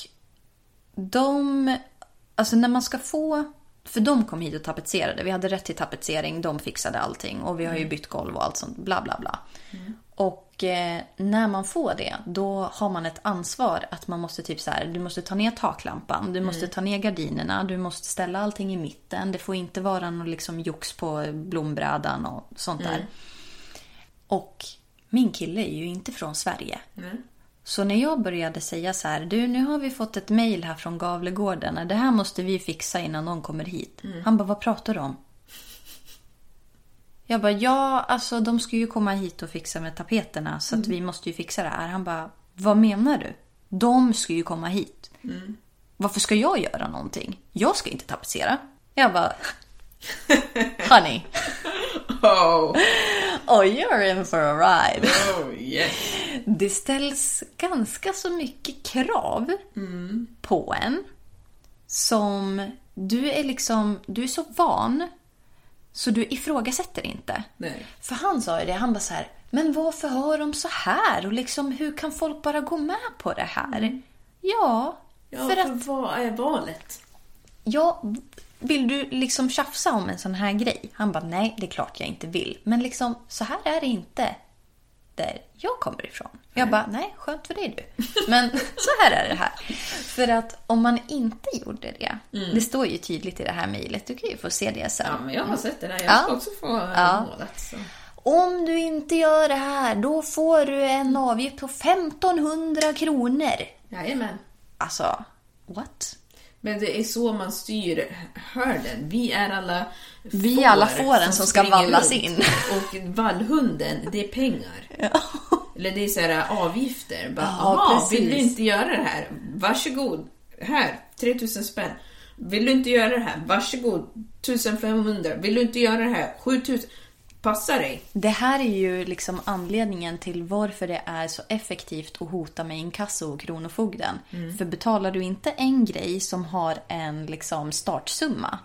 de... Alltså när man ska få... För de kom hit och tapetserade. Vi hade rätt till tapetsering. De fixade allting. Och vi har ju bytt golv och allt sånt. Bla bla bla. Och eh, när man får det, då har man ett ansvar att man måste typ så här, du måste ta ner taklampan, du måste ta ner gardinerna, du måste ställa allting i mitten. Det får inte vara någon liksom jox på blombrädan och sånt där. Och min kille är ju inte från Sverige. Så när jag började säga så här, du nu har vi fått ett mejl här från Gavlegården, det här måste vi fixa innan någon kommer hit. Han bara, vad pratar du om? Jag bara, ja alltså de ska ju komma hit och fixa med tapeterna så att vi måste ju fixa det här. Han bara, vad menar du? De ska ju komma hit. Varför ska jag göra någonting? Jag ska inte tapetsera. Jag bara, honey, Oh, oh you're in for a ride. oh yes. Det ställs ganska så mycket krav på en. Som du är liksom, du är så van. Så du ifrågasätter inte. Nej. För han sa ju det, han bara så här, men varför har de så här? Och liksom hur kan folk bara gå med på det här? Ja, Ja, för för att vad är valet? Ja, vill du liksom tjafsa om en sån här grej? Han bara, nej, det är klart jag inte vill. Men liksom, så här är det inte där jag kommer ifrån. Jag bara, nej, skönt för dig du. Men så här är det här. För att om man inte gjorde det, det står ju tydligt i det här mejlet, du kan ju få se det sen. Ja, men jag har sett det där. Jag Ja. ska också få Ja. målet. Så. Om du inte gör det här, då får du en avgift på 1500 kronor. Jajamän. Alltså, what? Men det är så man styr hörden. Vi är alla Vi är alla fåren som ska vallas in. Och vallhunden, det är pengar. Eller det är så här avgifter. Bara, Ja, "Aha, vill du inte göra det här? Varsågod. Här, 3000 spänn. Vill du inte göra det här? Varsågod. 1500. Vill du inte göra det här? 7000. Passa dig. Det här är ju liksom anledningen till varför det är så effektivt att hota med inkasso och Kronofogden. För betalar du inte en grej som har en liksom startsumma,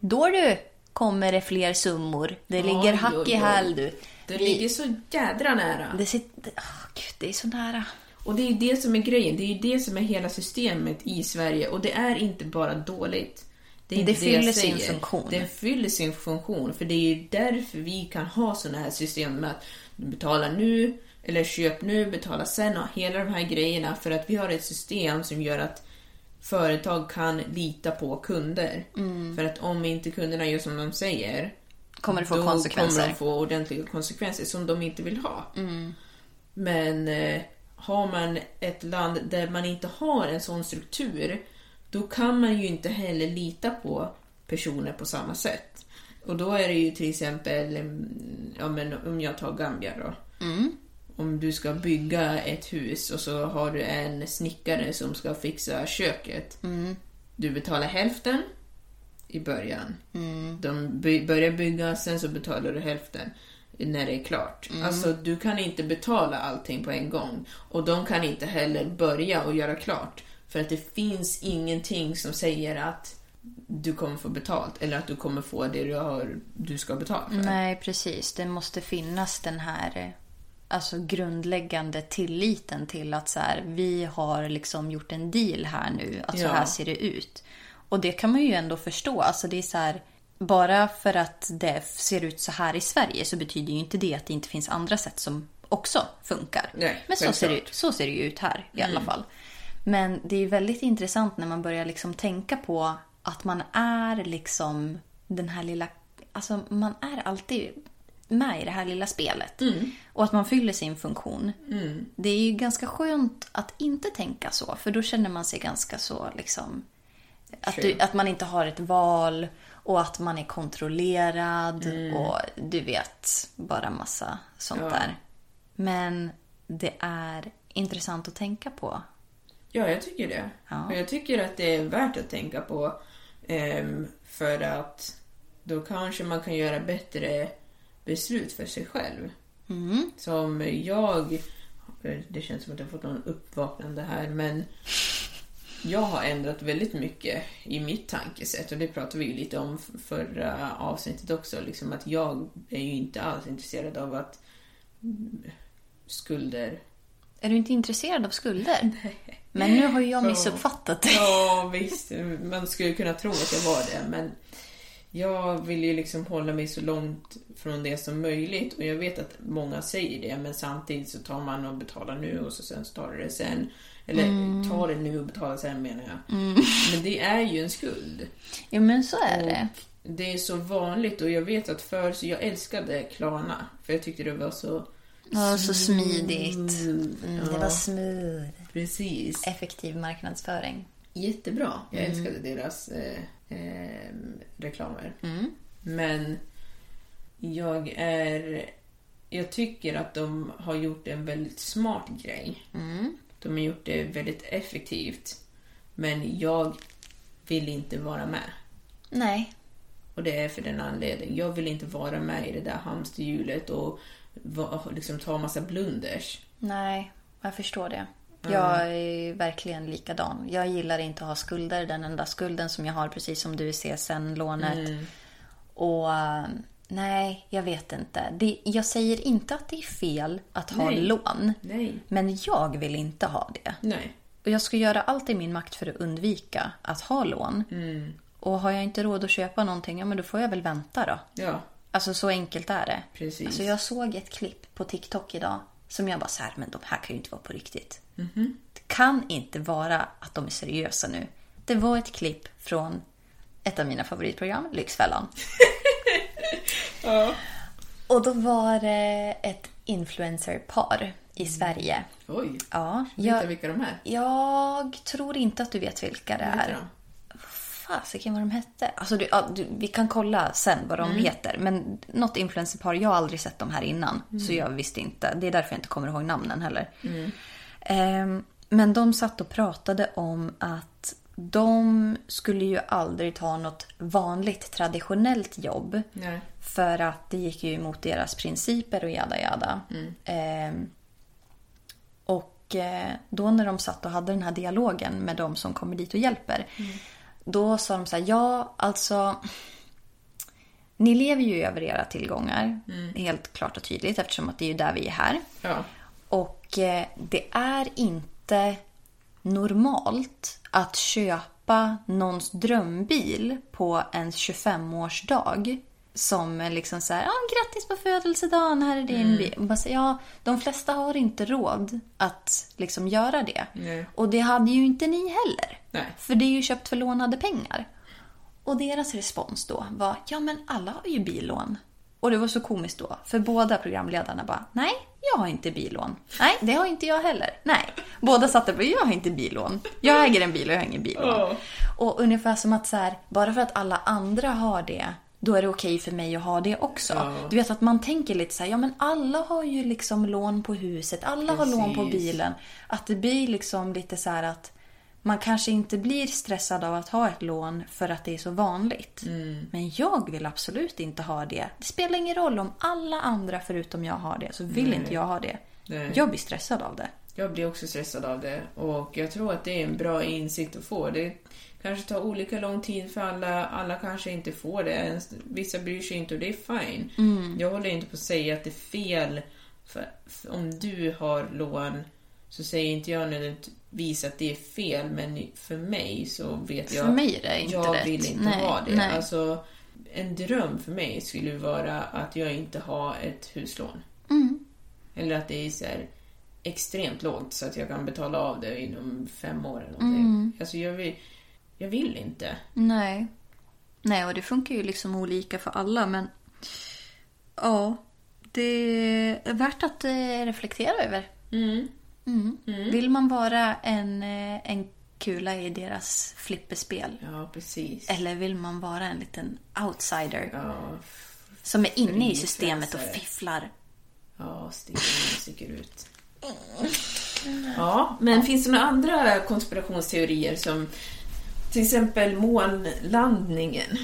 då du kommer det fler summor. Det ligger Oj, hack oj, i häl du. Det ligger så jädra nära. Det, sitter, åh, Gud, det är så nära. Och det är ju det som är grejen. Det är ju det som är hela systemet i Sverige. Och det är inte bara dåligt. Det, Det fyller sin säger. funktion. Det fyller sin funktion. För det är därför vi kan ha sådana här system med att du betalar nu, eller köp nu, betala sen och hela de här grejerna. För att vi har ett system som gör att företag kan lita på kunder. Mm. För att om inte kunderna gör som de säger Kommer det få då konsekvenser. kommer de få ordentliga konsekvenser som de inte vill ha. Men eh, har man ett land där man inte har en sån struktur då kan man ju inte heller lita på personer på samma sätt. Och då är det ju till exempel, mm, ja men om jag tar Gambia då. Om du ska bygga ett hus och så har du en snickare som ska fixa köket. Du betalar hälften i början. De by- börjar bygga, sen så betalar du hälften när det är klart. Alltså du kan inte betala allting på en gång. Och de kan inte heller börja och göra klart. För att det finns ingenting som säger att du kommer få betalt eller att du kommer få det du, har, du ska betala för. Nej, precis. Det måste finnas den här alltså grundläggande tilliten till att så här, vi har liksom gjort en deal här nu. Att så Ja. här ser det ut. Och det kan man ju ändå förstå. Alltså det är så här, bara för att det ser ut så här i Sverige så betyder ju inte det att det inte finns andra sätt som också funkar. Nej, Men så ser, det. Mm. så ser det ju ut här i alla fall. Men det är väldigt intressant när man börjar liksom tänka på att man är liksom den här lilla... Alltså man är alltid med i det här lilla spelet. Mm. Och att man fyller sin funktion. Det är ju ganska skönt att inte tänka så. För då känner man sig ganska så liksom... Att, du, att man inte har ett val och att man är kontrollerad och du vet, bara massa sånt Ja. där. Men det är intressant att tänka på. Ja, jag tycker det. Ja. Och jag tycker att det är värt att tänka på. ehm, för att då kanske man kan göra bättre beslut för sig själv. Som jag... Det känns som att jag har fått någon uppvaknande här, men... jag har ändrat väldigt mycket i mitt tankesätt och det pratade vi ju lite om förra avsnittet också. Liksom att jag är ju inte alls intresserad av att mm, skulder... Är du inte intresserad av skulder? Men nu har ju jag missuppfattat det. Ja, visst. Man skulle kunna tro att jag var det, men jag vill ju liksom hålla mig så långt från det som möjligt. Och jag vet att många säger det, men samtidigt så tar man och betalar nu och så sen så tar det sen. Eller tar det nu och betalar sen menar jag. Men det är ju en skuld. Jo, men så är det. Det är så vanligt och jag vet att förr så jag älskade Klarna. För jag tyckte det var så... Ja, så smidigt. Mm, Mm, det ja, var smooth. Precis. Effektiv marknadsföring. Jättebra. Jag älskade deras eh, eh, reklamer. Mm. Men jag är... Jag tycker att de har gjort en väldigt smart grej. Mm. De har gjort det väldigt effektivt. Men jag vill inte vara med. Nej. Och det är för den anledningen. Jag vill inte vara med i det där hamsterhjulet och liksom ta massa blunders. Nej, jag förstår det. Jag är verkligen likadan. Jag gillar inte att ha skulder. Den enda skulden som jag har, precis som du, är CSN-lånet. Och eh, nej, jag vet inte. Det, jag säger inte att det är fel att ha Nej. lån. Nej. Men jag vill inte ha det. Nej. Och jag ska göra allt i min makt för att undvika att ha lån. Och har jag inte råd att köpa någonting, ja men då får jag väl vänta då. Ja, Alltså så enkelt är det. Precis. Alltså jag såg ett klipp på TikTok idag som jag bara så här, men de här kan ju inte vara på riktigt. Mhm. Det kan inte vara att de är seriösa nu. Det var ett klipp från ett av mina favoritprogram, Lyxfällan. Och då var det ett influencerpar i Sverige. oj. Ja, jag, vilka de är. jag tror inte att du vet vilka det är. Fasiken vad de hette. Alltså, du, ja, du, vi kan kolla sen vad de heter. Men något influencerpar, jag har aldrig sett dem här innan. Så jag visste inte. Det är därför jag inte kommer ihåg namnen heller. Ehm, men de satt och pratade om att de skulle ju aldrig ta något vanligt traditionellt jobb. Nej. För att det gick ju emot deras principer och jada jada. Ehm, och eh, då när de satt och hade den här dialogen med de som kommer dit och hjälper. Då sa de så här, ja alltså. Ni lever ju över era tillgångar. Helt klart och tydligt eftersom att det är ju där vi är här. Ja. Och eh, det är inte normalt att köpa någons drömbil på ens 25-årsdag. Som liksom så här, ja grattis på födelsedagen, här är din bil. Och bara så, ja, de flesta har inte råd att liksom göra det. Nej. Och det hade ju inte ni heller. Nej. För det är ju köpt för lånade pengar. Och deras respons då var, ja men alla har ju billån. Och det var så komiskt då, för båda programledarna bara, nej, jag har inte billån. Nej, det har inte jag heller. Nej. Båda satt där och jag har inte billån. Jag äger en bil och jag har ingen billån. Åh. Och ungefär som att så här, bara för att alla andra har det, då är det okej för mig att ha det också. Ja. Du vet att man tänker lite så här, ja men alla har ju liksom lån på huset, alla har lån på Precis. bilen. Att det blir liksom lite så här att man kanske inte blir stressad av att ha ett lån för att det är så vanligt. Mm. Men jag vill absolut inte ha det. Det spelar ingen roll om alla andra förutom jag har det, så vill inte jag ha det. Nej. Jag blir stressad av det. Jag blir också stressad av det och jag tror att det är en bra insikt att få. Det kanske tar olika lång tid för alla. Alla kanske inte får det. Vissa bryr sig inte och det är fine. Jag håller inte på att säga att det är fel. För, för om du har lån så säger inte jag nödvändigtvis att det är fel men för mig så vet jag För mig är det inte jag rätt. vill inte Nej, ha det. nej. Alltså, en dröm för mig skulle vara att jag inte har ett huslån. Mm. Eller att det är så här extremt lågt så att jag kan betala av det inom fem år eller någonting. Mm. Alltså jag vill, jag vill inte. Nej. Nej, och det funkar ju liksom olika för alla, men ja, det är värt att eh, reflektera över. Mm. Mm. Vill man vara en, eh, en kula i deras flipperspel? Ja, precis. Eller vill man vara en liten outsider Ja, som är inne i systemet och fifflar? ja sticker ut. Ja, men finns det några andra konspirationsteorier som till exempel månlandningen?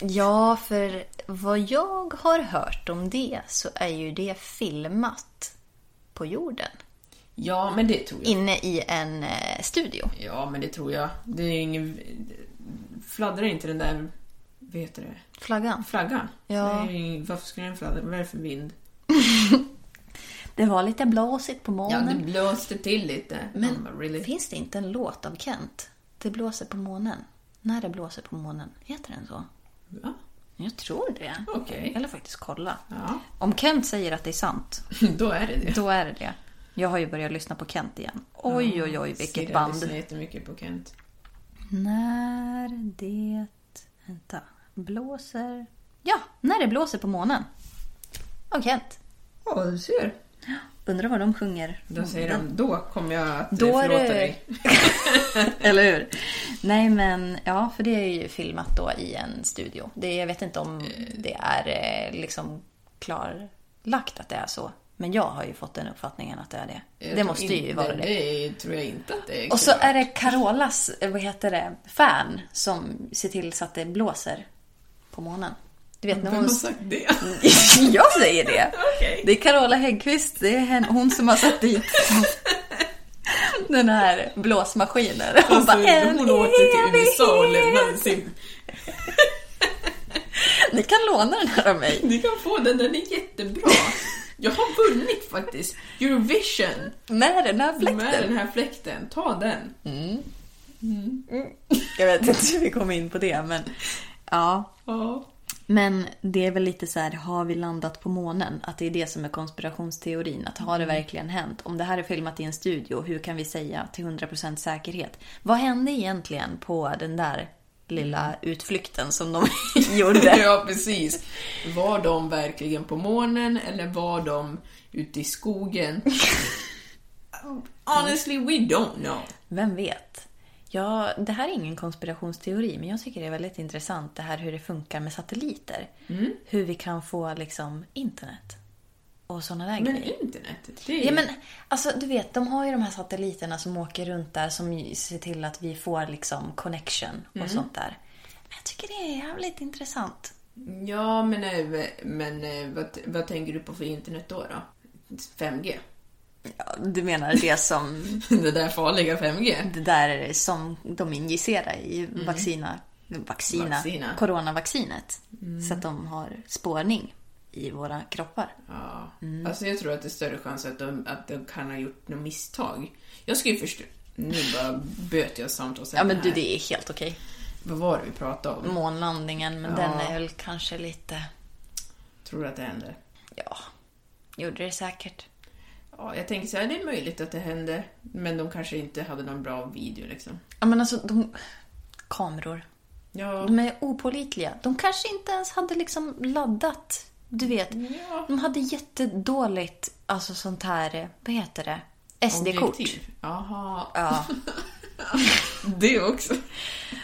Ja, för vad jag har hört om det så är ju det filmat på jorden. Ja, men det tror jag. inne i en eh, studio. Ja, men det tror jag. Det är ingen... Fladdrar inte den där... Vad heter det? Flaggan. Flaggan? Ja. Ju- varför skulle den fladdra? Vad är det för vind? Det var lite blåsigt på Ja, månen. det blåste till lite. Men bara, really? finns det inte en låt av Kent? Det blåser på månen. När det blåser på månen. Heter den så? Ja, Jag tror det. Okej. Eller faktiskt kolla. ja. Om Kent säger att det är sant, Då är det det. då är det det. Jag har ju börjat lyssna på Kent igen. Oj, oj, oj, vilket Stirrade band. så jättemycket på Kent. När det... Vänta. Blåser... Ja, när det blåser på månen. Av Kent. Ja, du ser. Undrar vad de sjunger. Då säger de, då kommer jag att Då Då förlåta det- dig. Eller hur? Nej, men ja, för det är ju filmat då i en studio. Det, jag vet inte om det är eh, liksom klarlagt att det är så. Men jag har ju fått den uppfattningen att det är det. Jag det måste ju inte- vara det. Det tror jag inte att det är. Och så är det Carolas, vad heter det, fan som ser till så att det blåser på månen. Du vet när Vem hon... har sagt det? jag säger det! Okej. Det är Carola Häggkvist, det är hon som har satt dit den här blåsmaskinen. Hon Alltså, bara, en hon åkte till USA och lämnade sin... Ni kan låna den här av mig. Ni kan få den, den är jättebra. Jag har vunnit faktiskt Eurovision Med den här fläkten. med den här fläkten. Ta den. Jag vet inte hur vi kom in på det, men ja. Ja. Men det är väl lite så här, har vi landat på månen? Att det är det som är konspirationsteorin. Att har det verkligen hänt? Om det här är filmat i en studio, hur kan vi säga till 100% säkerhet? Vad hände egentligen på den där lilla utflykten som de gjorde? ja, precis. Var de verkligen på månen eller var de ute i skogen? Honestly, we don't know. Vem vet? Ja, det här är ingen konspirationsteori, men jag tycker det är väldigt intressant det här hur det funkar med satelliter. Hur vi kan få liksom internet och sådana där Men grejer. internet, är Ja, men alltså du vet, de har ju de här satelliterna som åker runt där som ju ser till att vi får liksom connection och sånt där. Jag tycker det är jävligt intressant. Ja, men, eh, men eh, vad, vad tänker du på för internet då? då? 5G? Ja, du menar det som, Det där farliga 5G? det där som de injicerar i vaccina, vaccina, Vaccina. coronavaccinet. Så att de har spårning i våra kroppar. Ja. Alltså jag tror att det är större chans att de, att de kan ha gjort något misstag. Jag skulle ju förstå... Nu bara böt jag samtalsämne Ja men du, det är helt okej. Vad var det vi pratade om? Månlandningen, men Ja. den är väl kanske lite... Tror du att det hände? Ja, gjorde det säkert. Ja, jag tänker så här, det är möjligt att det hände. Men de kanske inte hade någon bra video liksom. Ja men alltså, de... Kameror. Ja, De är opålitliga. De kanske inte ens hade liksom laddat. Du vet, Ja. de hade jättedåligt, alltså sånt här, vad heter det? SD-kort. Jaha. Ja. Det också.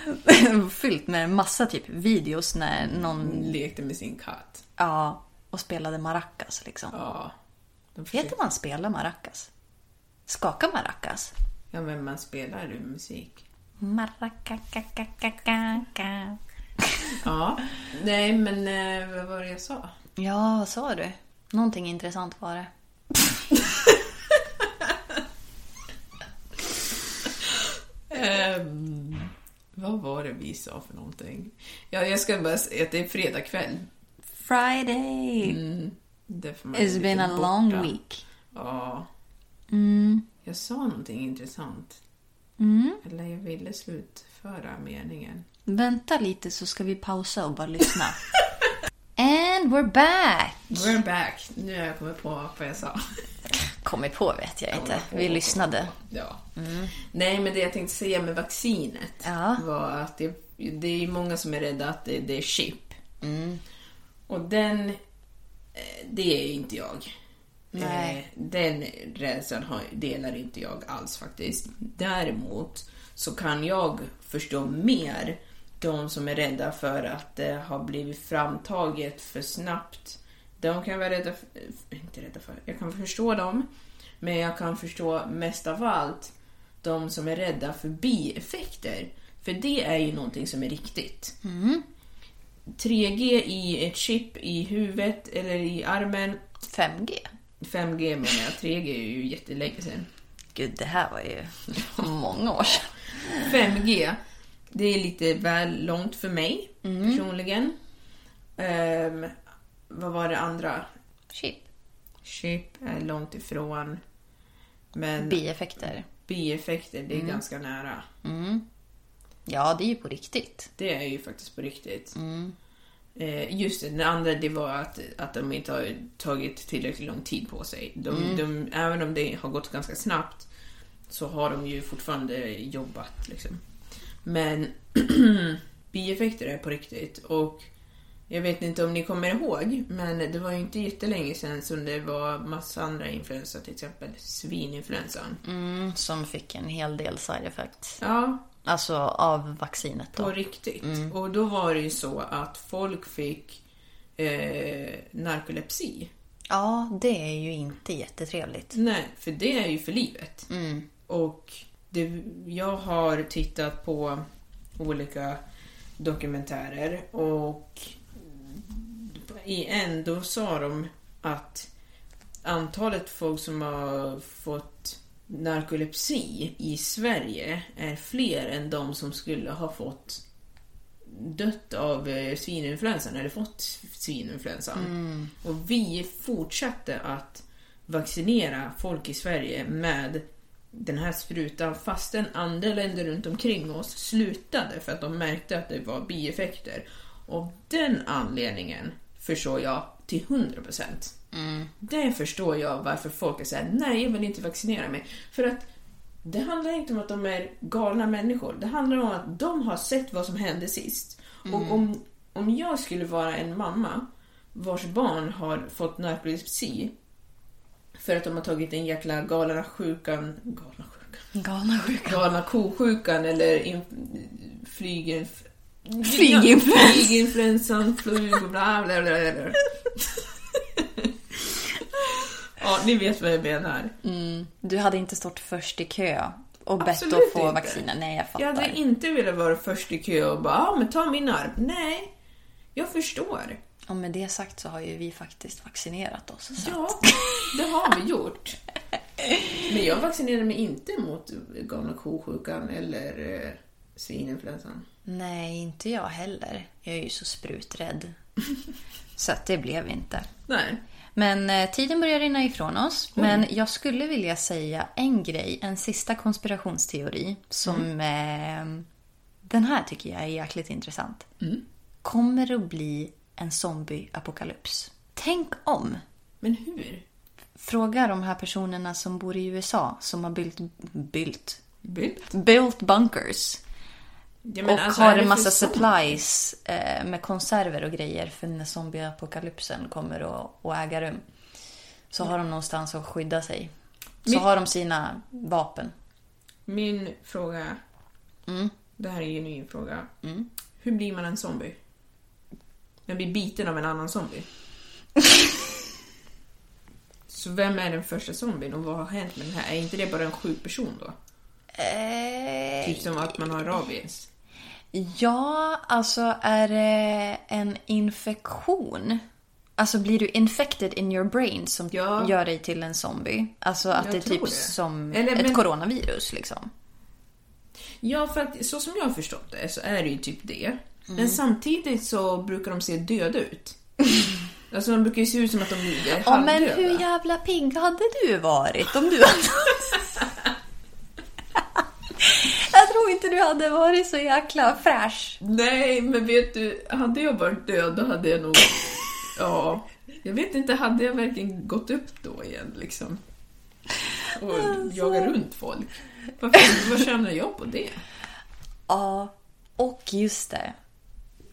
Fyllt med massa typ videos när någon, Lekte med sin katt. ja, och spelade maracas liksom. Ja. De försökte- Heter man spela maracas? Skaka maracas? Ja, men man spelar ju musik. Maracacacacacacca. Ja. Nej, men eh, vad var det jag sa? Ja, vad sa du? Någonting intressant var det. Ehm, vad var det vi sa för någonting? Ja, jag ska bara säga att det är fredag kväll. Friday! Mm, It's been a borta. long week. Ja. Mm. Jag sa någonting intressant. Mm. Eller jag ville slutföra meningen. Vänta lite så ska vi pausa och bara lyssna. And we're back! We're back. Nu har jag kommit på vad jag sa. Kommit på vet jag inte. Vi lyssnade. Ja. Nej, men det jag tänkte säga med vaccinet Ja. var att det, det är många som är rädda att det, det är chip. Och den, eh, det är inte jag. Nej. Eh, Den rädslan delar inte jag alls faktiskt. Däremot så kan jag förstå mer de som är rädda för att det har blivit framtaget för snabbt. De kan vara rädda för, eh, inte rädda för, jag kan förstå dem. Men jag kan förstå mest av allt de som är rädda för bieffekter. För det är ju någonting som är riktigt. 3G i ett chip i huvudet eller i armen 5G. 5G menar jag, 3G är ju jättelänge sedan. gud, det här var ju många år sedan. 5G, det är lite väl långt för mig personligen. Ehm, vad var det andra? Chip. Chip är långt ifrån. Men Bieffekter. bieffekter, det är ganska nära. Ja, det är ju på riktigt. Det är ju faktiskt på riktigt. Eh, just det, den andra det var att, att de inte har tagit tillräckligt lång tid på sig. De, de, även om det har gått ganska snabbt så har de ju fortfarande jobbat. Liksom. Men bieffekter är på riktigt. Och jag vet inte om ni kommer ihåg, men det var ju inte jättelänge sedan som det var massa andra influenser, till exempel svininfluensan. Mm, som fick en hel del side effects. Ja, Alltså av vaccinet På då. riktigt. Och då var det ju så att folk fick eh, narkolepsi. Ja, det är ju inte jättetrevligt. Nej, för det är ju för livet. Och det, jag har tittat på olika dokumentärer och i en då sa de att antalet folk som har fått narkolepsi i Sverige är fler än de som skulle ha fått dött av eh, svininfluensan eller fått svininfluensan. Och vi fortsatte att vaccinera folk i Sverige med den här sprutan fastän andra länder runt omkring oss slutade för att de märkte att det var bieffekter. Och den anledningen förstår jag till 100%. Det förstår jag varför folk är såhär, nej jag vill inte vaccinera mig. För att det handlar inte om att de är galna människor. Det handlar om att de har sett vad som hände sist. Och om, om jag skulle vara en mamma vars barn har fått narkolepsi för att de har tagit en jäkla galna sjukan, galna sjukan, Galna sjuka. galna kosjukan eller in, flygen... Flyginfluensan. Flyginfluensan, flyg och bla bla bla bla. Ja, ni vet vad jag menar. Du hade inte stått först i kö och bett Absolut att få inte. vacciner. Nej, jag fattar. Jag hade inte velat vara först i kö och bara, ja men ta min arm. Nej, jag förstår. Och med det sagt så har ju vi faktiskt vaccinerat oss. Ja, det har vi gjort. Men jag vaccinerade mig inte mot galna kosjukan eller eh, svininfluensan. Nej, inte jag heller. Jag är ju så spruträdd. så att det blev inte. Nej. Men eh, tiden börjar rinna ifrån oss. Men jag skulle vilja säga en grej, en sista konspirationsteori som... Eh, den här tycker jag är jäkligt intressant. Kommer det att bli en zombie-apokalyps? Tänk om! Men hur? Fråga de här personerna som bor i USA som har byggt, byggt, Bytt? built bunkers. Ja, och alltså, har en massa supplies eh, med konserver och grejer för när zombieapokalypsen kommer att, att äga rum. Så har de någonstans att skydda sig. Så Men- har de sina vapen. Min fråga, Mm. det här är ju en ny fråga. Hur blir man en zombie? Man blir biten av en annan zombie. Så vem är den första zombien och vad har hänt med den här? Är inte det bara en sjuk person då? Eh, Typ som att man har rabies. ja, alltså är det en infektion? Alltså blir du infected in your brain som Ja. gör dig till en zombie? Alltså att Jag det är typ det. som Eller, ett men- coronavirus liksom. Ja, för att så som jag har förstått det så är det ju typ det. Men samtidigt så brukar de se döda ut. Alltså de brukar ju se ut som att de är Ja, men halvdöda. hur jävla pigg hade du varit om du hade... Jag tror inte du hade varit så jäkla fräsch. Nej, men vet du, hade jag varit död då hade jag nog... Ja, jag vet inte, hade jag verkligen gått upp då igen liksom? Och jagat runt folk? Varför, vad tjänar jag på det? Ja, och just det.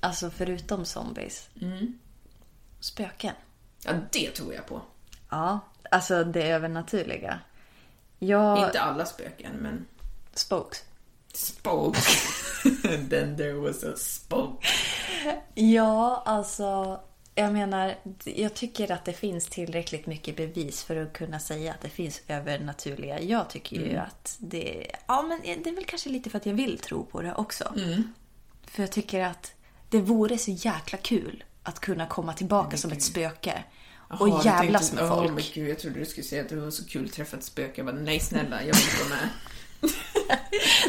Alltså förutom zombies. Spöken. Ja, det tror jag på. Ja, alltså det övernaturliga. Jag... Inte alla spöken, men Spokes. spoke. Then there was a spoke. Ja, alltså... Jag menar, jag tycker att det finns tillräckligt mycket bevis för att kunna säga att det finns övernaturliga. Jag tycker ju att det... Ja, men det är väl kanske lite för att jag vill tro på det också. För jag tycker att det vore så jäkla kul att kunna komma tillbaka som ett spöke och jag jävlas tänkte- med folk. men gud, jag trodde du skulle säga att det var så kul att träffa ett spöke. Jag bara, nej snälla, jag vill inte vara med.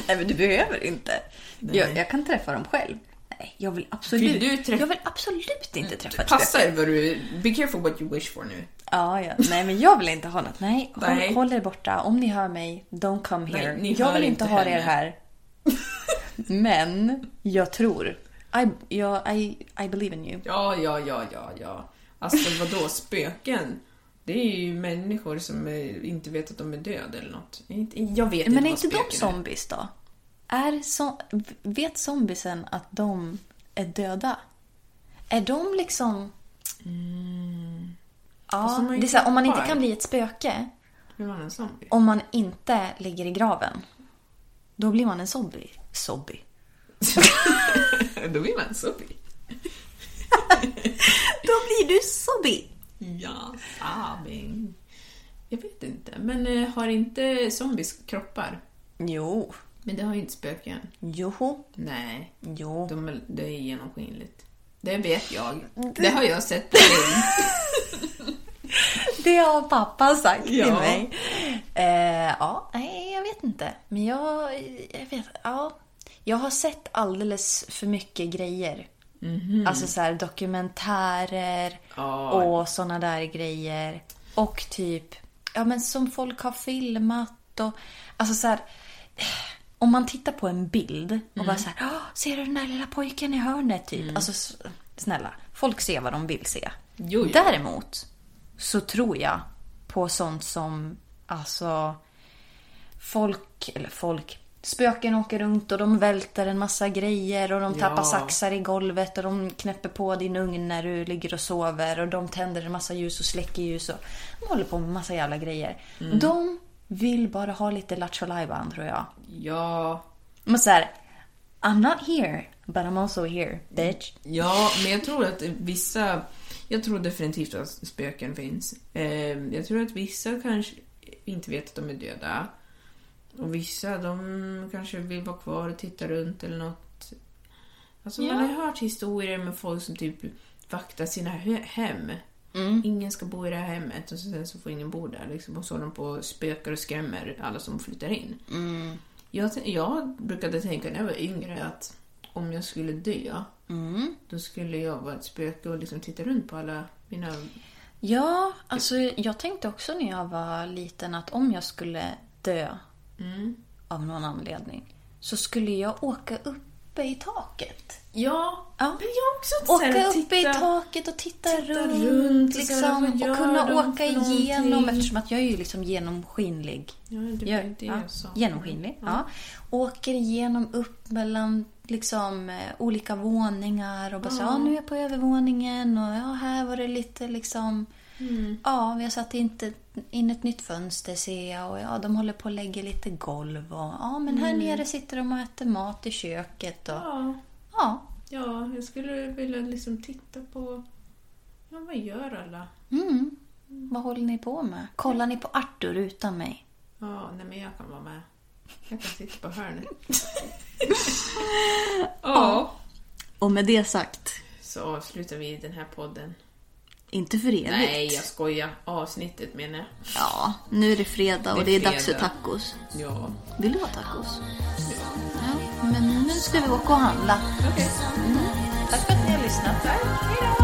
Nej men du behöver inte. Nej. Jag, jag kan träffa dem själv. Nej, jag vill absolut, Vill du träffa- jag vill absolut inte träffa ett Passa spöke. vad du... Be careful what you wish for nu. Ja, ja. Nej, men jag vill inte ha något. Nej, håll, Nej. håll er borta. Om ni hör mig, don't come Nej, here. ni jag vill inte ha er här. men jag tror. I, jag, I, I believe in you. Ja, ja, ja, ja, ja. Alltså vadå, spöken? Det är ju människor som eh, inte vet att de är döda eller något. Inte- Jag vet Men är inte inte vad de är. zombies då? Är så, vet zombiesen att de är döda? Är de liksom... Ja, Mm. Ju det är så här, om man inte kan bli ett spöke, Hur var en zombie? om man inte ligger i graven, då blir man en zombie. Zombie. Då blir man zombie. Då blir du zombie! Ja, zombie. Jag vet inte, men eh, har inte zombies kroppar? Jo. Men det har ju inte spöken. Jo. Nej, Jo. de det är genomskinligt. Det vet jag. Det har jag sett på film. Det har pappa sagt till Ja. mig. Eh, ja, nej, jag vet inte. Men jag, jag vet, ja. Jag har sett alldeles för mycket grejer. Alltså så här dokumentärer Ja. och såna där grejer. Och typ, ja men som folk har filmat och, alltså så här. Om man tittar på en bild och bara så här, "Åh, ser du den där lilla pojken i hörnet typ? Alltså s- snälla, folk ser vad de vill se. Jo, jo. Däremot så tror jag på sånt som, alltså, folk, eller folk, spöken åker runt och de välter en massa grejer och de tappar Ja. saxar i golvet och de knäpper på din ugn när du ligger och sover och de tänder en massa ljus och släcker ljus och de håller på med massa jävla grejer. Mm. De vill bara ha lite lattjo tror jag. Ja, Men såhär, I'm not here, but I'm also here, bitch. Ja, men jag tror att vissa... Jag tror definitivt att spöken finns. Eh, jag tror att vissa kanske inte vet att de är döda. Och vissa, de kanske vill vara kvar och titta runt eller något. Alltså Ja. man har ju hört historier med folk som typ vaktar sina he- hem. Ingen ska bo i det här hemmet och sen så får ingen bo där. Liksom. Och så håller de på och spökar och skrämmer alla som flyttar in. Jag, t- jag brukade tänka när jag var yngre att om jag skulle dö, då skulle jag vara ett spöke och liksom titta runt på alla mina... Ja, alltså jag tänkte också när jag var liten att om jag skulle dö av någon anledning så skulle jag åka uppe i taket. Ja, Ja. men jag också så här Åka att uppe i taket och titta, titta runt, runt och så här, liksom, vad gör och kunna åka igenom någonting? eftersom att jag är ju liksom genomskinlig. Ja, det Jag- det ja, sa. Genomskinlig, ja. Åker igenom upp mellan liksom eh, olika våningar och bara så, ja nu är jag på övervåningen och ja här var det lite liksom Mm. Ja, vi har satt in, in ett nytt fönster ser jag och ja, de håller på att lägga lite golv och ja, men här nere sitter de och äter mat i köket och Ja, ja. ja, jag skulle vilja liksom titta på... Ja, vad gör alla? Mm. Vad håller ni på med? Kollar ni på Arthur utan mig? Ja, nej men jag kan vara med. Jag kan sitta på hörnet. ja. Och med det sagt, Så avslutar vi den här podden. Inte för evigt. Nej, jag skojar. Avsnittet menar jag. Ja, nu är det fredag och Det är det är dags för tacos. Ja. Vill du ha tacos? Ja, men nu ska vi åka och handla. Okej. Tack för att ni har lyssnat. Hej